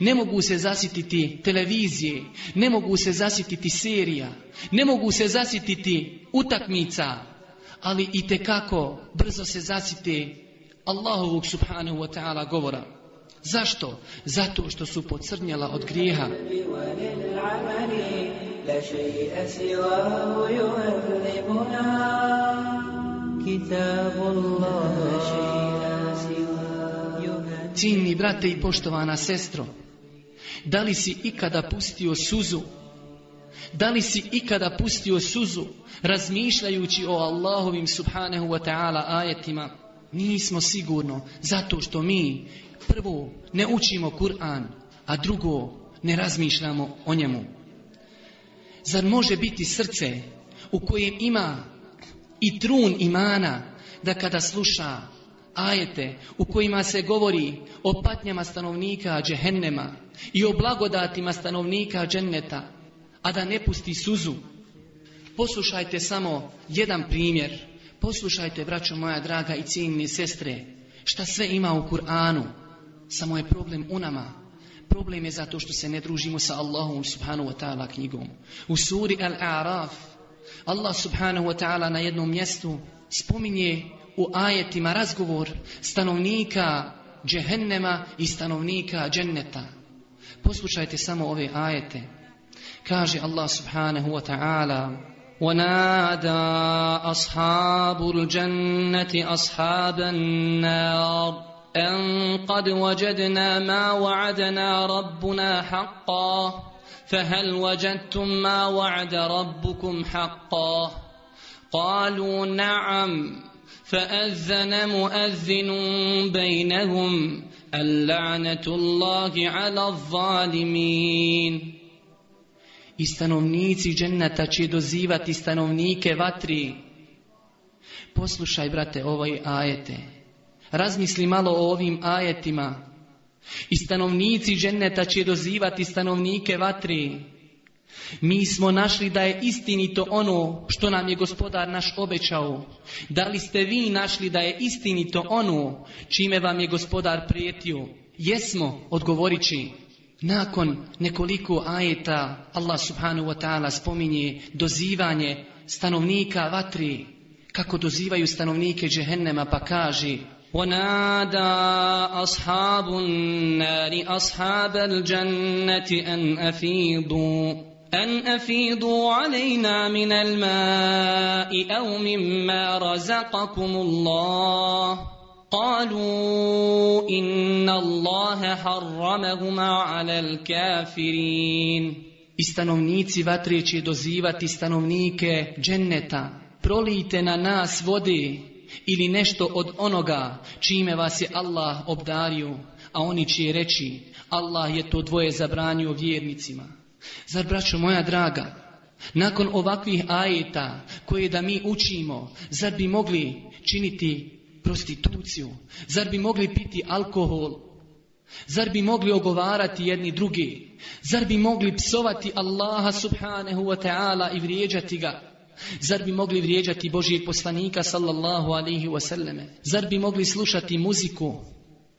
ne mogu se zasititi televizije, ne mogu se zasititi serija, ne mogu se zasititi utakmica, ali i te kako brzo se zasite Allahovog subhanahu wa ta'ala govora. Zašto? Zato što su pocrnjela od grijeha. كتاب الله شيء cijeni brate i poštovana sestro, da li si ikada pustio suzu? Da li si ikada pustio suzu razmišljajući o Allahovim subhanehu wa ta'ala ajetima? Nismo sigurno zato što mi prvo ne učimo Kur'an, a drugo ne razmišljamo o njemu. Zar može biti srce u kojem ima i trun imana da kada sluša ajete u kojima se govori o patnjama stanovnika džehennema i o blagodatima stanovnika dženneta, a da ne pusti suzu. Poslušajte samo jedan primjer. Poslušajte, braćo moja draga i cijenine sestre, šta sve ima u Kur'anu. Samo je problem u nama. Problem je zato što se ne družimo sa Allahom subhanu wa ta'ala knjigom. U suri Al-A'raf, Allah subhanahu wa ta'ala na jednom mjestu spominje u ajetima razgovor stanovnika džehennema i stanovnika dženneta. Poslušajte samo ove ajete. Kaže Allah subhanahu wa ta'ala وَنَادَا أَصْحَابُ الْجَنَّةِ أَصْحَابَ النَّارِ أَنْ قَدْ وَجَدْنَا مَا وَعَدَنَا رَبُّنَا حَقًّا فَهَلْ وَجَدْتُمْ مَا وَعَدَ رَبُّكُمْ حَقًّا قَالُوا نَعَمْ فأذن مؤذن بينهم اللعنة الله على الظالمين I stanovnici dženneta će dozivati stanovnike vatri. Poslušaj, brate, ovoj ajete. Razmisli malo o ovim ajetima. I stanovnici dženneta će dozivati stanovnike vatri. Mi smo našli da je istinito ono što nam je gospodar naš obećao. Da li ste vi našli da je istinito ono čime vam je gospodar prijetio? Jesmo, odgovorići. Nakon nekoliko ajeta Allah subhanahu wa ta'ala spominje dozivanje stanovnika vatri kako dozivaju stanovnike džehennema pa kaže وَنَادَا أَصْحَابُ النَّارِ أَصْحَابَ الْجَنَّةِ أَنْ أَفِيدُوا أن أفيضوا علينا من الماء أو مما رزقكم الله قالوا إن الله حرمهما على الكافرين I stanovnici vatre će dozivati stanovnike dženneta. Prolijte na nas vode ili nešto od onoga čime vas je Allah obdario. A oni će reći Allah je to dvoje zabranio vjernicima. Zar, braćo moja draga, nakon ovakvih ajeta koje da mi učimo, zar bi mogli činiti prostituciju? Zar bi mogli piti alkohol? Zar bi mogli ogovarati jedni drugi? Zar bi mogli psovati Allaha subhanehu wa ta'ala i vrijeđati ga? Zar bi mogli vrijeđati Božijeg poslanika sallallahu alaihi wa sallame? Zar bi mogli slušati muziku?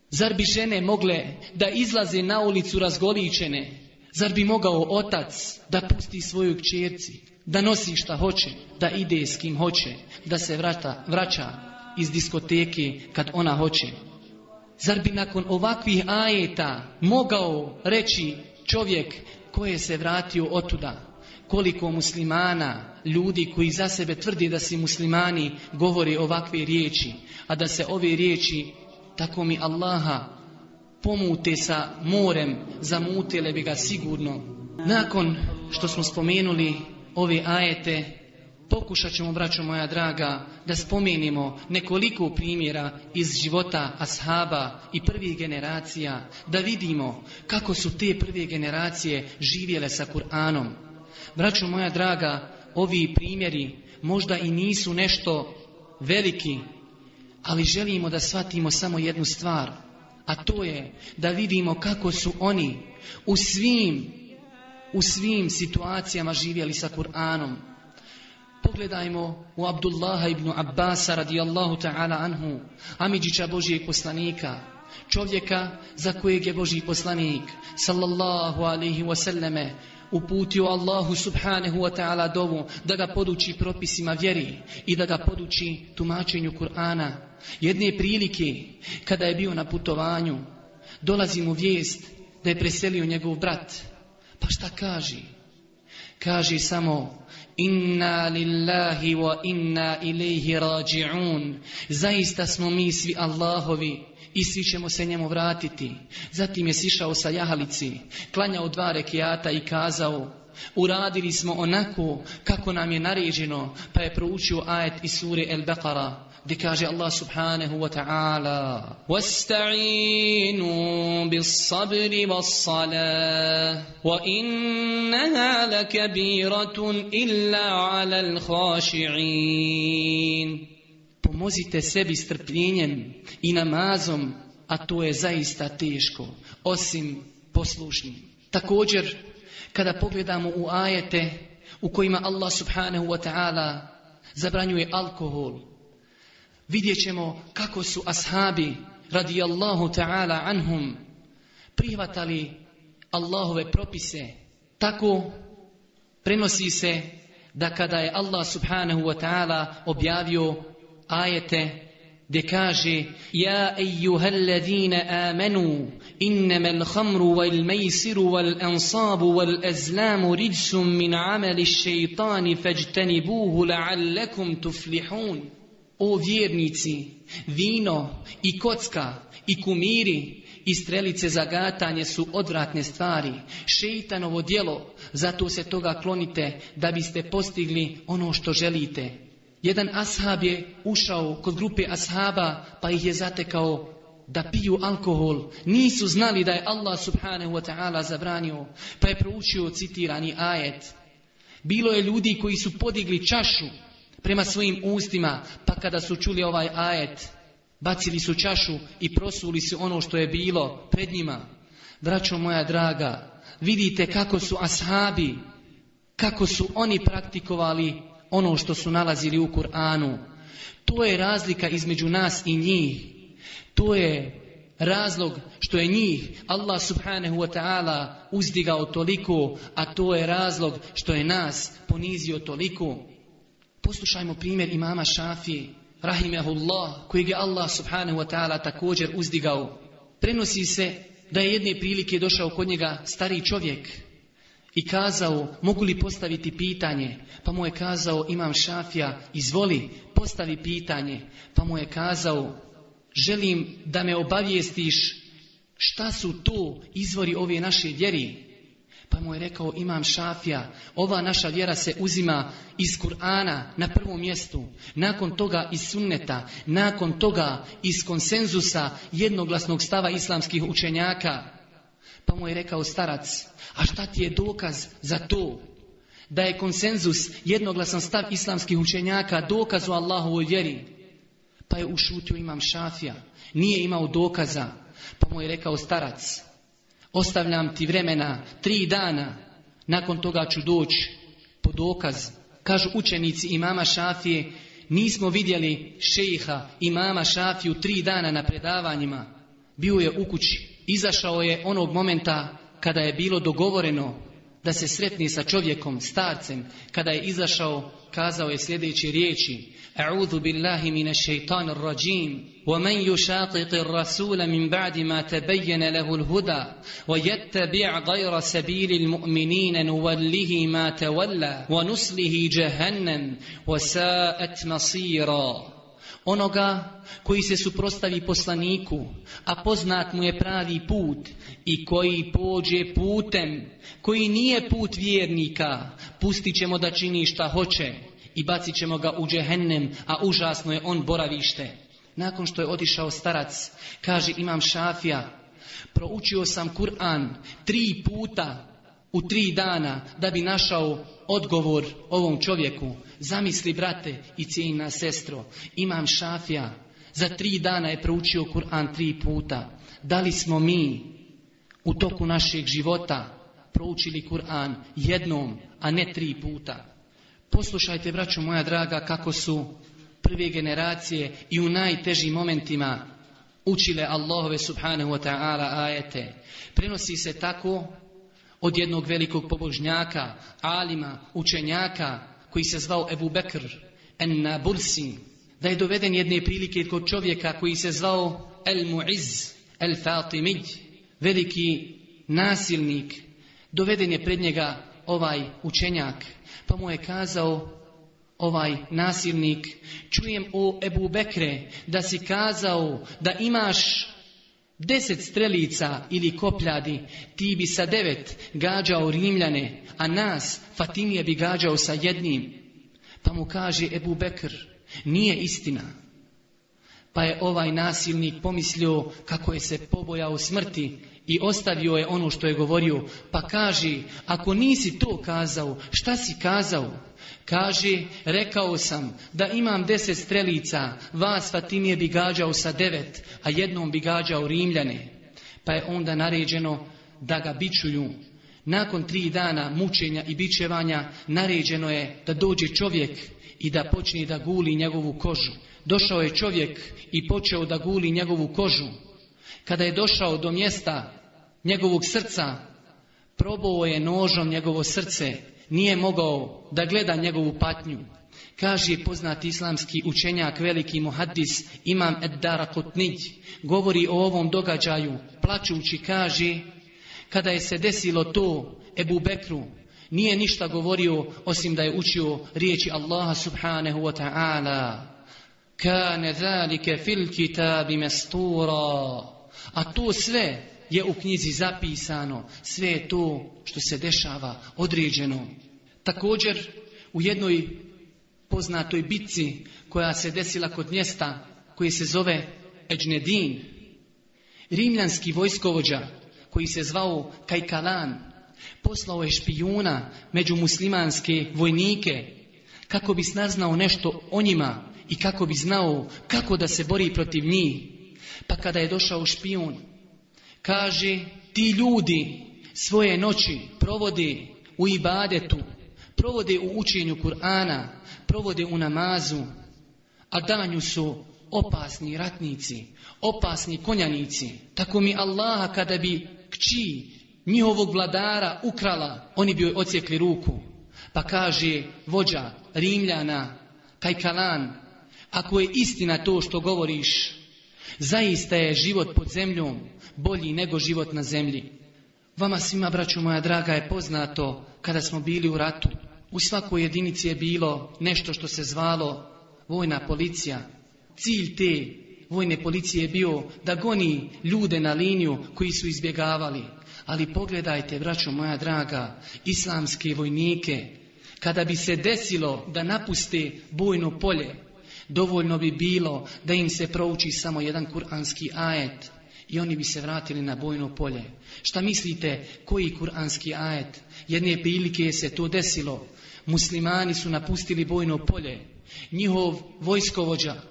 Zar bi žene mogle da izlaze na ulicu razgoličene Zar bi mogao otac da pusti svoju kćerci, da nosi šta hoće, da ide s kim hoće, da se vrata, vraća iz diskoteke kad ona hoće? Zar bi nakon ovakvih ajeta mogao reći čovjek koje se vratio otuda? Koliko muslimana, ljudi koji za sebe tvrdi da si muslimani, govori ovakve riječi, a da se ove riječi, tako mi Allaha, pomute sa morem, zamutile bi ga sigurno. Nakon što smo spomenuli ove ajete, pokušat ćemo, braćo moja draga, da spomenimo nekoliko primjera iz života ashaba i prvih generacija, da vidimo kako su te prve generacije živjele sa Kur'anom. Braćo moja draga, ovi primjeri možda i nisu nešto veliki, ali želimo da shvatimo samo jednu stvar – a to je da vidimo kako su oni u svim u svim situacijama živjeli sa Kur'anom pogledajmo u Abdullaha ibn Abbas radijallahu ta'ala anhu Amidžića Božijeg poslanika čovjeka za kojeg je Božji poslanik sallallahu alaihi wasallame uputio Allahu subhanahu wa ta'ala dovu da ga poduči propisima vjeri i da ga poduči tumačenju Kur'ana Jedne prilike, kada je bio na putovanju, dolazi mu vijest da je preselio njegov brat. Pa šta kaže? Kaže samo, inna lillahi wa inna ilaihi rađi'un. Zaista smo mi svi Allahovi i svi ćemo se njemu vratiti. Zatim je sišao sa jahalici, klanjao dva rekiata i kazao, uradili smo onako kako nam je naređeno, pa je proučio ajet iz sure El-Baqara gdje kaže Allah subhanahu wa ta'ala وَاسْتَعِينُوا بِالصَّبْرِ وَالصَّلَاةِ وَإِنَّهَا لَكَبِيرَةٌ إِلَّا عَلَى الْخَاشِعِينَ Pomozite sebi strpljenjem i namazom, a to je zaista teško, osim poslušnim. Također, kada pogledamo u ajete u kojima Allah subhanahu wa ta'ala zabranjuje alkohol, vidjet ćemo kako su ashabi radijallahu ta'ala anhum prihvatali Allahove propise tako prenosi se da kada je Allah subhanahu wa ta'ala objavio ajete gdje kaže Ja ejuhel ladhina amenu innama l'hamru wal mejsiru wal ansabu wal azlamu ridsum min amali šeitani fajtanibuhu la'allakum tuflihun O vjernici, vino i kocka i kumiri i strelice za gatanje su odvratne stvari. Šeitanovo djelo, zato se toga klonite da biste postigli ono što želite. Jedan ashab je ušao kod grupe ashaba pa ih je zatekao da piju alkohol. Nisu znali da je Allah subhanahu wa ta'ala zabranio pa je proučio citirani ajet. Bilo je ljudi koji su podigli čašu prema svojim ustima, pa kada su čuli ovaj ajet, bacili su čašu i prosuli su ono što je bilo pred njima. Vraćo moja draga, vidite kako su ashabi, kako su oni praktikovali ono što su nalazili u Kur'anu. To je razlika između nas i njih. To je razlog što je njih Allah subhanahu wa ta'ala uzdigao toliko, a to je razlog što je nas ponizio toliko. Poslušajmo primjer imama Šafi, rahimehullah, kojeg je Allah subhanahu wa ta'ala također uzdigao. Prenosi se da je jedne prilike došao kod njega stari čovjek i kazao, mogu li postaviti pitanje? Pa mu je kazao, imam Šafija, izvoli, postavi pitanje. Pa mu je kazao, želim da me obavijestiš šta su to izvori ove naše vjerije. Pa mu je rekao imam šafija, ova naša vjera se uzima iz Kur'ana na prvom mjestu, nakon toga iz sunneta, nakon toga iz konsenzusa jednoglasnog stava islamskih učenjaka. Pa mu je rekao starac, a šta ti je dokaz za to? Da je konsenzus jednoglasan stav islamskih učenjaka dokaz u Allahovoj vjeri. Pa je ušutio imam šafija, nije imao dokaza. Pa mu je rekao starac, ostavljam ti vremena, tri dana, nakon toga ću doći po dokaz. Kažu učenici imama Šafije, nismo vidjeli šejiha imama Šafiju tri dana na predavanjima. Bio je u kući, izašao je onog momenta kada je bilo dogovoreno da se sretni sa čovjekom, starcem, kada je izašao, kazao je sljedeći riječi, A'udhu billahi mine šeitanu rađim, wa men yushatiti rasula min ba'di ma tebejene lehu l'huda, wa jette bi' gajra sabili l'mu'minine nuvallihi ma tevalla, wa nuslihi jahannam, wa sa'at masira onoga koji se suprostavi poslaniku, a poznat mu je pravi put i koji pođe putem, koji nije put vjernika, pustit ćemo da čini šta hoće i bacit ćemo ga u džehennem, a užasno je on boravište. Nakon što je otišao starac, kaže imam šafija, proučio sam Kur'an tri puta, u tri dana da bi našao odgovor ovom čovjeku. Zamisli, brate i cijenjna sestro, imam šafija. Za tri dana je proučio Kur'an tri puta. Da li smo mi u toku našeg života proučili Kur'an jednom, a ne tri puta? Poslušajte, braću moja draga, kako su prve generacije i u najtežim momentima učile Allahove subhanahu wa ta'ala ajete. Prenosi se tako od jednog velikog pobožnjaka, alima, učenjaka, koji se zvao Ebu Bekr, en Nabursi, da je doveden jedne prilike kod čovjeka koji se zvao El Mu'iz, El Fatimij, veliki nasilnik, doveden je pred njega ovaj učenjak, pa mu je kazao ovaj nasilnik, čujem o Ebu Bekre da si kazao da imaš deset strelica ili kopljadi, ti bi sa devet gađao Rimljane, a nas Fatimije bi gađao sa jednim. Pa mu kaže Ebu Bekr, nije istina. Pa je ovaj nasilnik pomislio kako je se pobojao smrti i ostavio je ono što je govorio. Pa kaže, ako nisi to kazao, šta si kazao? Kaže, rekao sam da imam deset strelica, vas Fatimije bi gađao sa devet, a jednom bi gađao Rimljane. Pa je onda naređeno da ga bićuju. Nakon tri dana mučenja i bićevanja, naređeno je da dođe čovjek i da počne da guli njegovu kožu. Došao je čovjek i počeo da guli njegovu kožu. Kada je došao do mjesta njegovog srca, probao je nožom njegovo srce, nije mogao da gleda njegovu patnju. Kaže poznati islamski učenjak, veliki muhaddis, imam Eddara Kutnić, govori o ovom događaju, plačući kaže, kada je se desilo to Ebu Bekru, nije ništa govorio osim da je učio riječi Allaha subhanahu wa ta'ala. Kane zalike fil kitabi mestura. A to sve je u knjizi zapisano sve to što se dešava određeno. Također u jednoj poznatoj bitci koja se desila kod mjesta koji se zove Eđnedin, rimljanski vojskovođa koji se zvao Kajkalan, poslao je špijuna među muslimanske vojnike kako bi snaznao nešto o njima i kako bi znao kako da se bori protiv njih. Pa kada je došao špijun, kaže ti ljudi svoje noći provode u ibadetu, provode u učenju Kur'ana, provode u namazu, a danju su opasni ratnici, opasni konjanici. Tako mi Allaha kada bi kći njihovog vladara ukrala, oni bi joj ocijekli ruku. Pa kaže vođa Rimljana, Kajkalan, ako je istina to što govoriš, Zaista je život pod zemljom bolji nego život na zemlji. Vama svima, braću moja draga, je poznato kada smo bili u ratu. U svakoj jedinici je bilo nešto što se zvalo vojna policija. Cilj te vojne policije je bio da goni ljude na liniju koji su izbjegavali. Ali pogledajte, braćo moja draga, islamske vojnike, kada bi se desilo da napuste bojno polje, dovoljno bi bilo da im se prouči samo jedan kuranski ajet i oni bi se vratili na bojno polje. Šta mislite, koji kuranski ajet? Jedne prilike se to desilo. Muslimani su napustili bojno polje. Njihov vojskovođa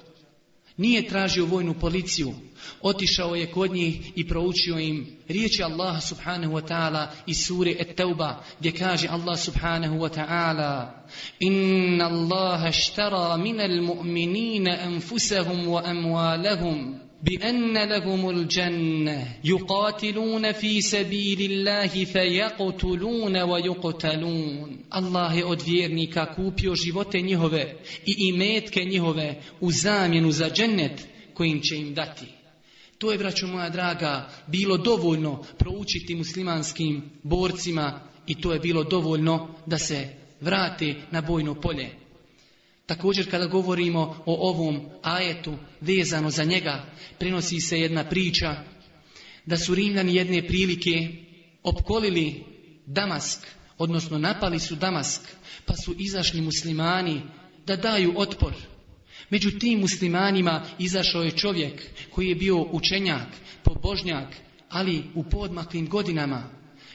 nije tražio vojnu policiju, otišao je kod njih i proučio im riječi Allaha subhanahu wa ta'ala iz sure At-Tauba gdje kaže Allah subhanahu wa ta'ala Inna Allaha štara minal mu'minina anfusahum wa amwalahum بأن لهم الجنة يقاتلون في سبيل الله فيقتلون ويقتلون الله je od vjernika kupio živote njihove i imetke njihove u zamjenu za džennet kojim će im dati To je, braćo moja draga, bilo dovoljno proučiti muslimanskim borcima i to je bilo dovoljno da se vrate na bojno polje. Također kada govorimo o ovom ajetu vezano za njega, prenosi se jedna priča da su Rimljani jedne prilike opkolili Damask, odnosno napali su Damask, pa su izašli muslimani da daju otpor. Među tim muslimanima izašao je čovjek koji je bio učenjak, pobožnjak, ali u podmaklim godinama.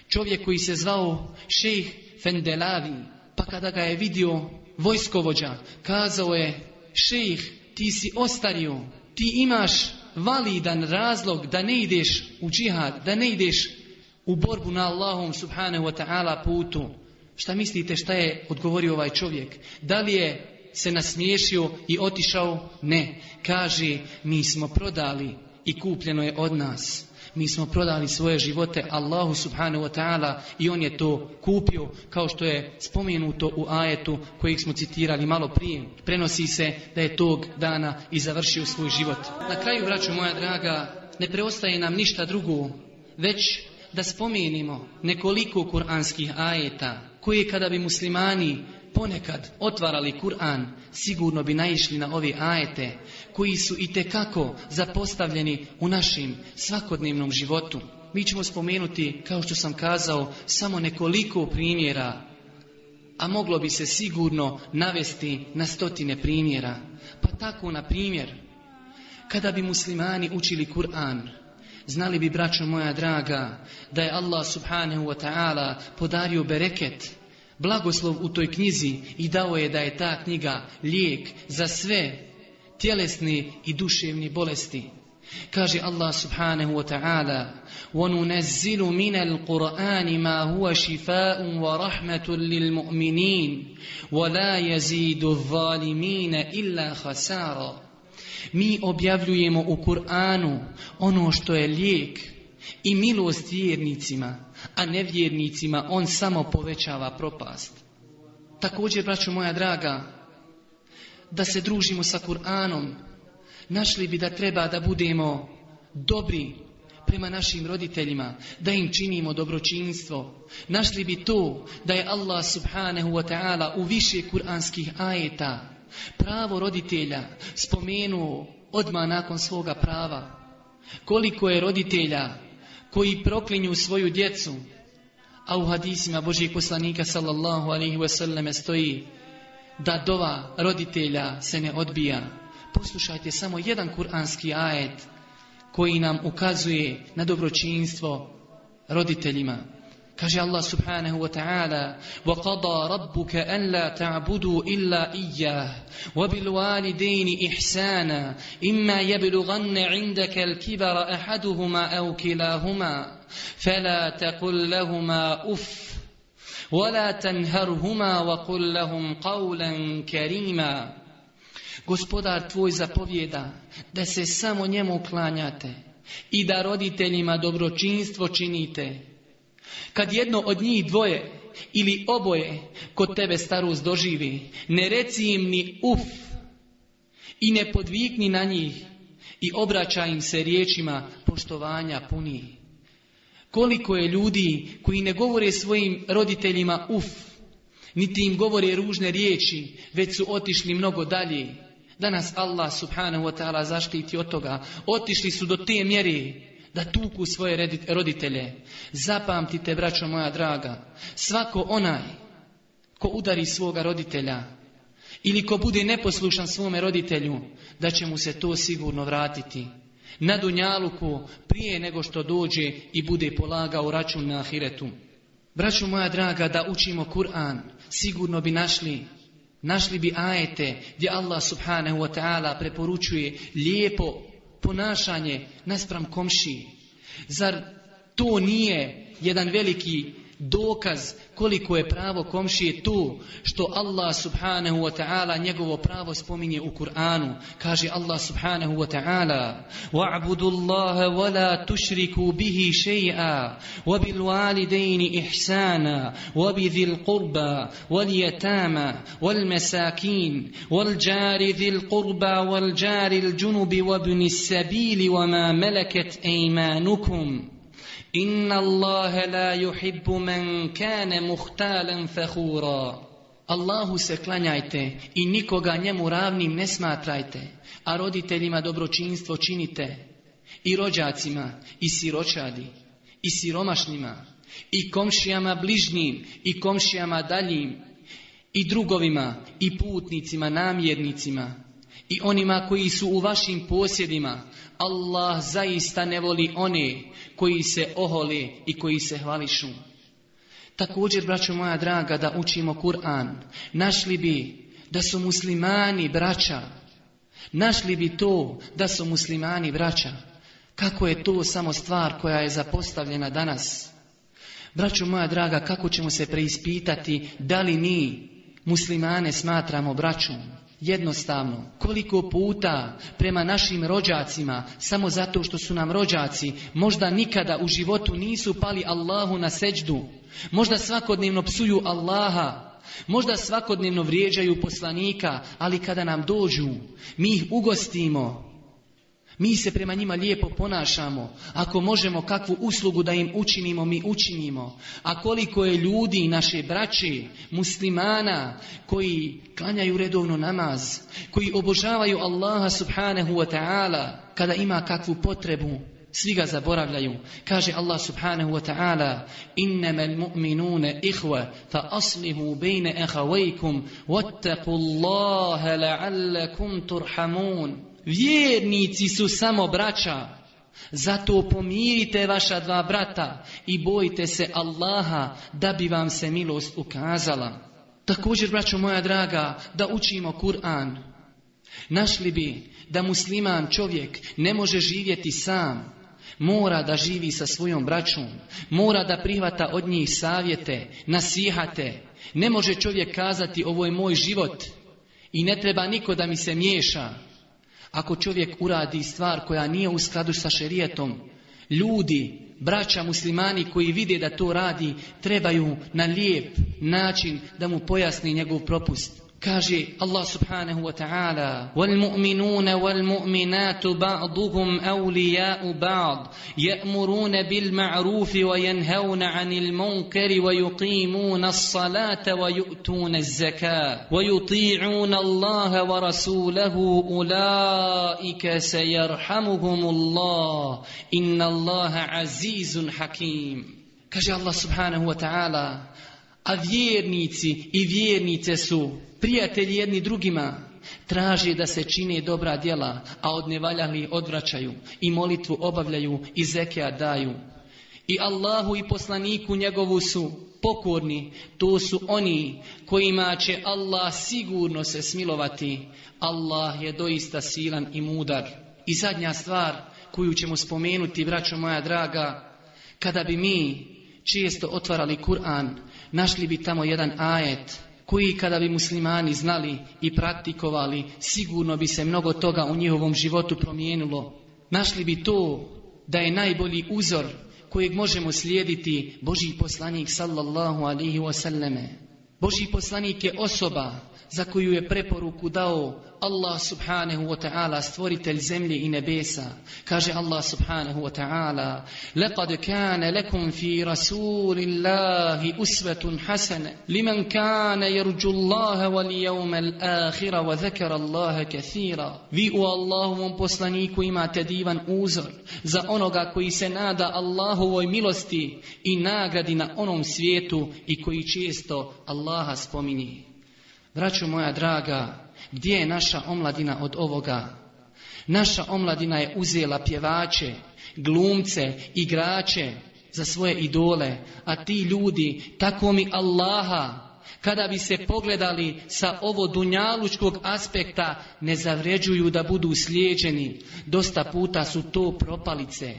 Čovjek koji se zvao šejh Fendelavi, pa kada ga je vidio vojskovođa, kazao je, šejh, ti si ostario, ti imaš validan razlog da ne ideš u džihad, da ne ideš u borbu na Allahom subhanahu wa ta'ala putu. Šta mislite šta je odgovorio ovaj čovjek? Da li je se nasmiješio i otišao? Ne. Kaže, mi smo prodali i kupljeno je od nas. Mi smo prodali svoje živote Allahu subhanahu wa ta'ala i on je to kupio kao što je spomenuto u ajetu kojeg smo citirali malo prije. Prenosi se da je tog dana i završio svoj život. Na kraju, braću moja draga, ne preostaje nam ništa drugo, već da spomenimo nekoliko kuranskih ajeta koje kada bi muslimani ponekad otvarali Kur'an, sigurno bi naišli na ove ajete, koji su i kako zapostavljeni u našim svakodnevnom životu. Mi ćemo spomenuti, kao što sam kazao, samo nekoliko primjera, a moglo bi se sigurno navesti na stotine primjera. Pa tako, na primjer, kada bi muslimani učili Kur'an, znali bi, braćo moja draga, da je Allah subhanahu wa ta'ala podario bereket, blagoslov u toj knjizi i dao je da je ta knjiga lijek za sve tjelesne i duševne bolesti. Kaže Allah subhanahu wa ta'ala وَنُنَزِّلُ مِنَ الْقُرْآنِ مَا هُوَ شِفَاءٌ وَرَحْمَةٌ لِلْمُؤْمِنِينَ وَلَا يَزِيدُ الظَّالِمِينَ إِلَّا خَسَارًا Mi objavljujemo u Kur'anu ono što je lijek i milost vjernicima a nevjernicima on samo povećava propast. Također, braćo moja draga, da se družimo sa Kur'anom, našli bi da treba da budemo dobri prema našim roditeljima, da im činimo dobročinstvo. Našli bi to da je Allah subhanahu wa ta'ala u više kur'anskih ajeta pravo roditelja spomenuo odma nakon svoga prava. Koliko je roditelja koji proklinju svoju djecu. A u hadisima Božih poslanika sallallahu alaihi ve selleme stoji da dova roditelja se ne odbija. Poslušajte samo jedan kuranski ajet koji nam ukazuje na dobročinstvo roditeljima. Kaže Allah subhanahu wa ta'ala وَقَضَى رَبُّكَ أَنْ لَا تَعْبُدُوا إِلَّا إِيَّهِ وَبِالْوَالِدَيْنِ إِحْسَانًا إِمَّا يَبْلُغَنَّ عِنْدَكَ الْكِبَرَ أَحَدُهُمَا أَوْ كِلَاهُمَا فَلَا تَقُلْ لَهُمَا أُفْ وَلَا تَنْهَرْهُمَا وَقُلْ لَهُمْ قَوْلًا كَرِيمًا Gospodar tvoj zapovjeda da se samo njemu klanjate i da roditeljima dobročinstvo činite. Kad jedno od njih dvoje ili oboje kod tebe starost doživi, ne reci im ni uf i ne podvikni na njih i obraća im se riječima poštovanja puni. Koliko je ljudi koji ne govore svojim roditeljima uf, niti im govore ružne riječi, već su otišli mnogo dalje. Danas Allah subhanahu wa ta'ala zaštiti od toga. Otišli su do te mjeri da tuku svoje roditelje. Zapamtite, braćo moja draga, svako onaj ko udari svoga roditelja ili ko bude neposlušan svome roditelju, da će mu se to sigurno vratiti. Na dunjaluku prije nego što dođe i bude polagao račun na ahiretu. Braćo moja draga, da učimo Kur'an, sigurno bi našli Našli bi ajete gdje Allah subhanahu wa ta'ala preporučuje lijepo ponašanje naspram komšiji. Zar to nije jedan veliki dokaz koliko je pravo komšije tu što Allah subhanahu wa ta'ala njegovo pravo spominje u Kur'anu kaže Allah subhanahu wa ta'ala wa'budu Allah wa la tushriku bihi shay'a wa bil walidayni ihsana wa bi dhil qurba wal yatama wal masakin wal jari dhil qurba wal jari al junubi wa ibn as-sabil wa ma malakat aymanukum Inna Allahe la yuhibbu men kane muhtalen fehura. Allahu se klanjajte i nikoga njemu ravnim ne smatrajte, a roditeljima dobročinstvo činite, i rođacima, i siročadi, i siromašnima, i komšijama bližnjim, i komšijama daljim, i drugovima, i putnicima, namjernicima, i onima koji su u vašim posjedima, Allah zaista ne voli one koji se ohole i koji se hvališu. Također, braćo moja draga, da učimo Kur'an, našli bi da su muslimani braća, našli bi to da su muslimani braća, kako je to samo stvar koja je zapostavljena danas. Braćo moja draga, kako ćemo se preispitati da li mi muslimane smatramo braćom? jednostavno. Koliko puta prema našim rođacima, samo zato što su nam rođaci, možda nikada u životu nisu pali Allahu na seđdu. Možda svakodnevno psuju Allaha, možda svakodnevno vrijeđaju poslanika, ali kada nam dođu, mi ih ugostimo, Mi se prema njima lijepo ponašamo. Ako možemo kakvu uslugu da im učinimo, mi učinimo. A koliko je ljudi, naše braće, muslimana, koji klanjaju redovno namaz, koji obožavaju Allaha subhanahu wa ta'ala, kada ima kakvu potrebu, svi ga zaboravljaju. Kaže Allah subhanahu wa ta'ala, Innama mu'minune ihva, fa aslihu bejne ehavajkum, wattaku Allahe la'allakum turhamun vjernici su samo braća. Zato pomirite vaša dva brata i bojite se Allaha da bi vam se milost ukazala. Također, braćo moja draga, da učimo Kur'an. Našli bi da musliman čovjek ne može živjeti sam. Mora da živi sa svojom braćom. Mora da prihvata od njih savjete, nasihate. Ne može čovjek kazati ovo je moj život i ne treba niko da mi se miješa ako čovjek uradi stvar koja nije u skladu sa šerijetom, ljudi, braća muslimani koji vide da to radi, trebaju na lijep način da mu pojasni njegov propust. Kaže Allah subhanahu wa ta'ala وَالْمُؤْمِنُونَ وَالْمُؤْمِنَاتُ بَعْضُهُمْ أَوْلِيَاءُ بَعْضُ يَأْمُرُونَ بِالْمَعْرُوفِ وَيَنْهَوْنَ عَنِ الْمُنْكَرِ وَيُقِيمُونَ الصَّلَاةَ وَيُؤْتُونَ الزَّكَاةَ وَيُطِيعُونَ اللَّهَ وَرَسُولَهُ أُولَئِكَ سَيَرْحَمُهُمُ اللَّهُ إِنَّ اللَّهَ عَزِيزٌ حَكِيمٌ Kaže Allah subhanahu wa ta'ala A vjernici i vjernice su prijatelji jedni drugima traži da se čine dobra djela, a od nevaljali odvraćaju i molitvu obavljaju i zekija daju. I Allahu i poslaniku njegovu su pokorni, to su oni kojima će Allah sigurno se smilovati. Allah je doista silan i mudar. I zadnja stvar koju ćemo spomenuti, braćo moja draga, kada bi mi često otvarali Kur'an, našli bi tamo jedan ajet, koji kada bi muslimani znali i praktikovali, sigurno bi se mnogo toga u njihovom životu promijenilo. Našli bi to da je najbolji uzor kojeg možemo slijediti Boži poslanik sallallahu alihi wasallame. Boži poslanik je osoba za koju je preporuku dao Allah subhanahu wa ta'ala stvoritelj zemlje i nebesa, kaže Allah subhanahu wa ta'ala, لَقَدْ كَانَ لَكُمْ فِي رَسُولِ اللَّهِ أُسْوَةٌ حَسَنَ لِمَنْ كَانَ يَرْجُ اللَّهَ وَلِيَوْمَ الْآخِرَ وَذَكَرَ اللَّهَ كَثِيرًا Vi u Allahovom poslaniku imate divan uzor za onoga koji se nada Allahovoj milosti i nagradi na onom svijetu i koji često Allaha spominje. Vraću moja draga, Gdje je naša omladina od ovoga? Naša omladina je uzela pjevače, glumce, igrače za svoje idole, a ti ljudi, tako mi Allaha, kada bi se pogledali sa ovo dunjalučkog aspekta, ne zavređuju da budu slijeđeni. Dosta puta su to propalice,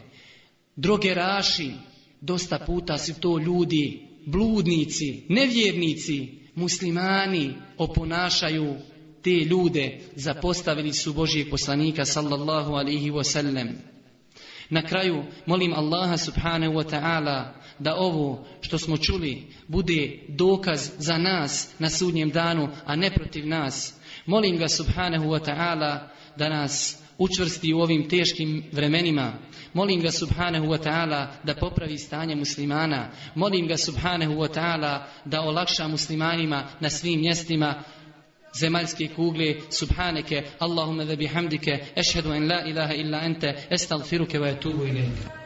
drogeraši, dosta puta su to ljudi, bludnici, nevjernici, muslimani oponašaju te ljude zapostavili su Božijeg poslanika sallallahu alihi wasallam. Na kraju molim Allaha subhanahu wa ta'ala da ovo što smo čuli bude dokaz za nas na sudnjem danu, a ne protiv nas. Molim ga subhanahu wa ta'ala da nas učvrsti u ovim teškim vremenima. Molim ga subhanahu wa ta'ala da popravi stanje muslimana. Molim ga subhanahu wa ta'ala da olakša muslimanima na svim mjestima. zemaljske kugle subhaneke Allahumma da bihamdike ešhedu en la ilaha illa ente estalfiruke wa etubu ilaike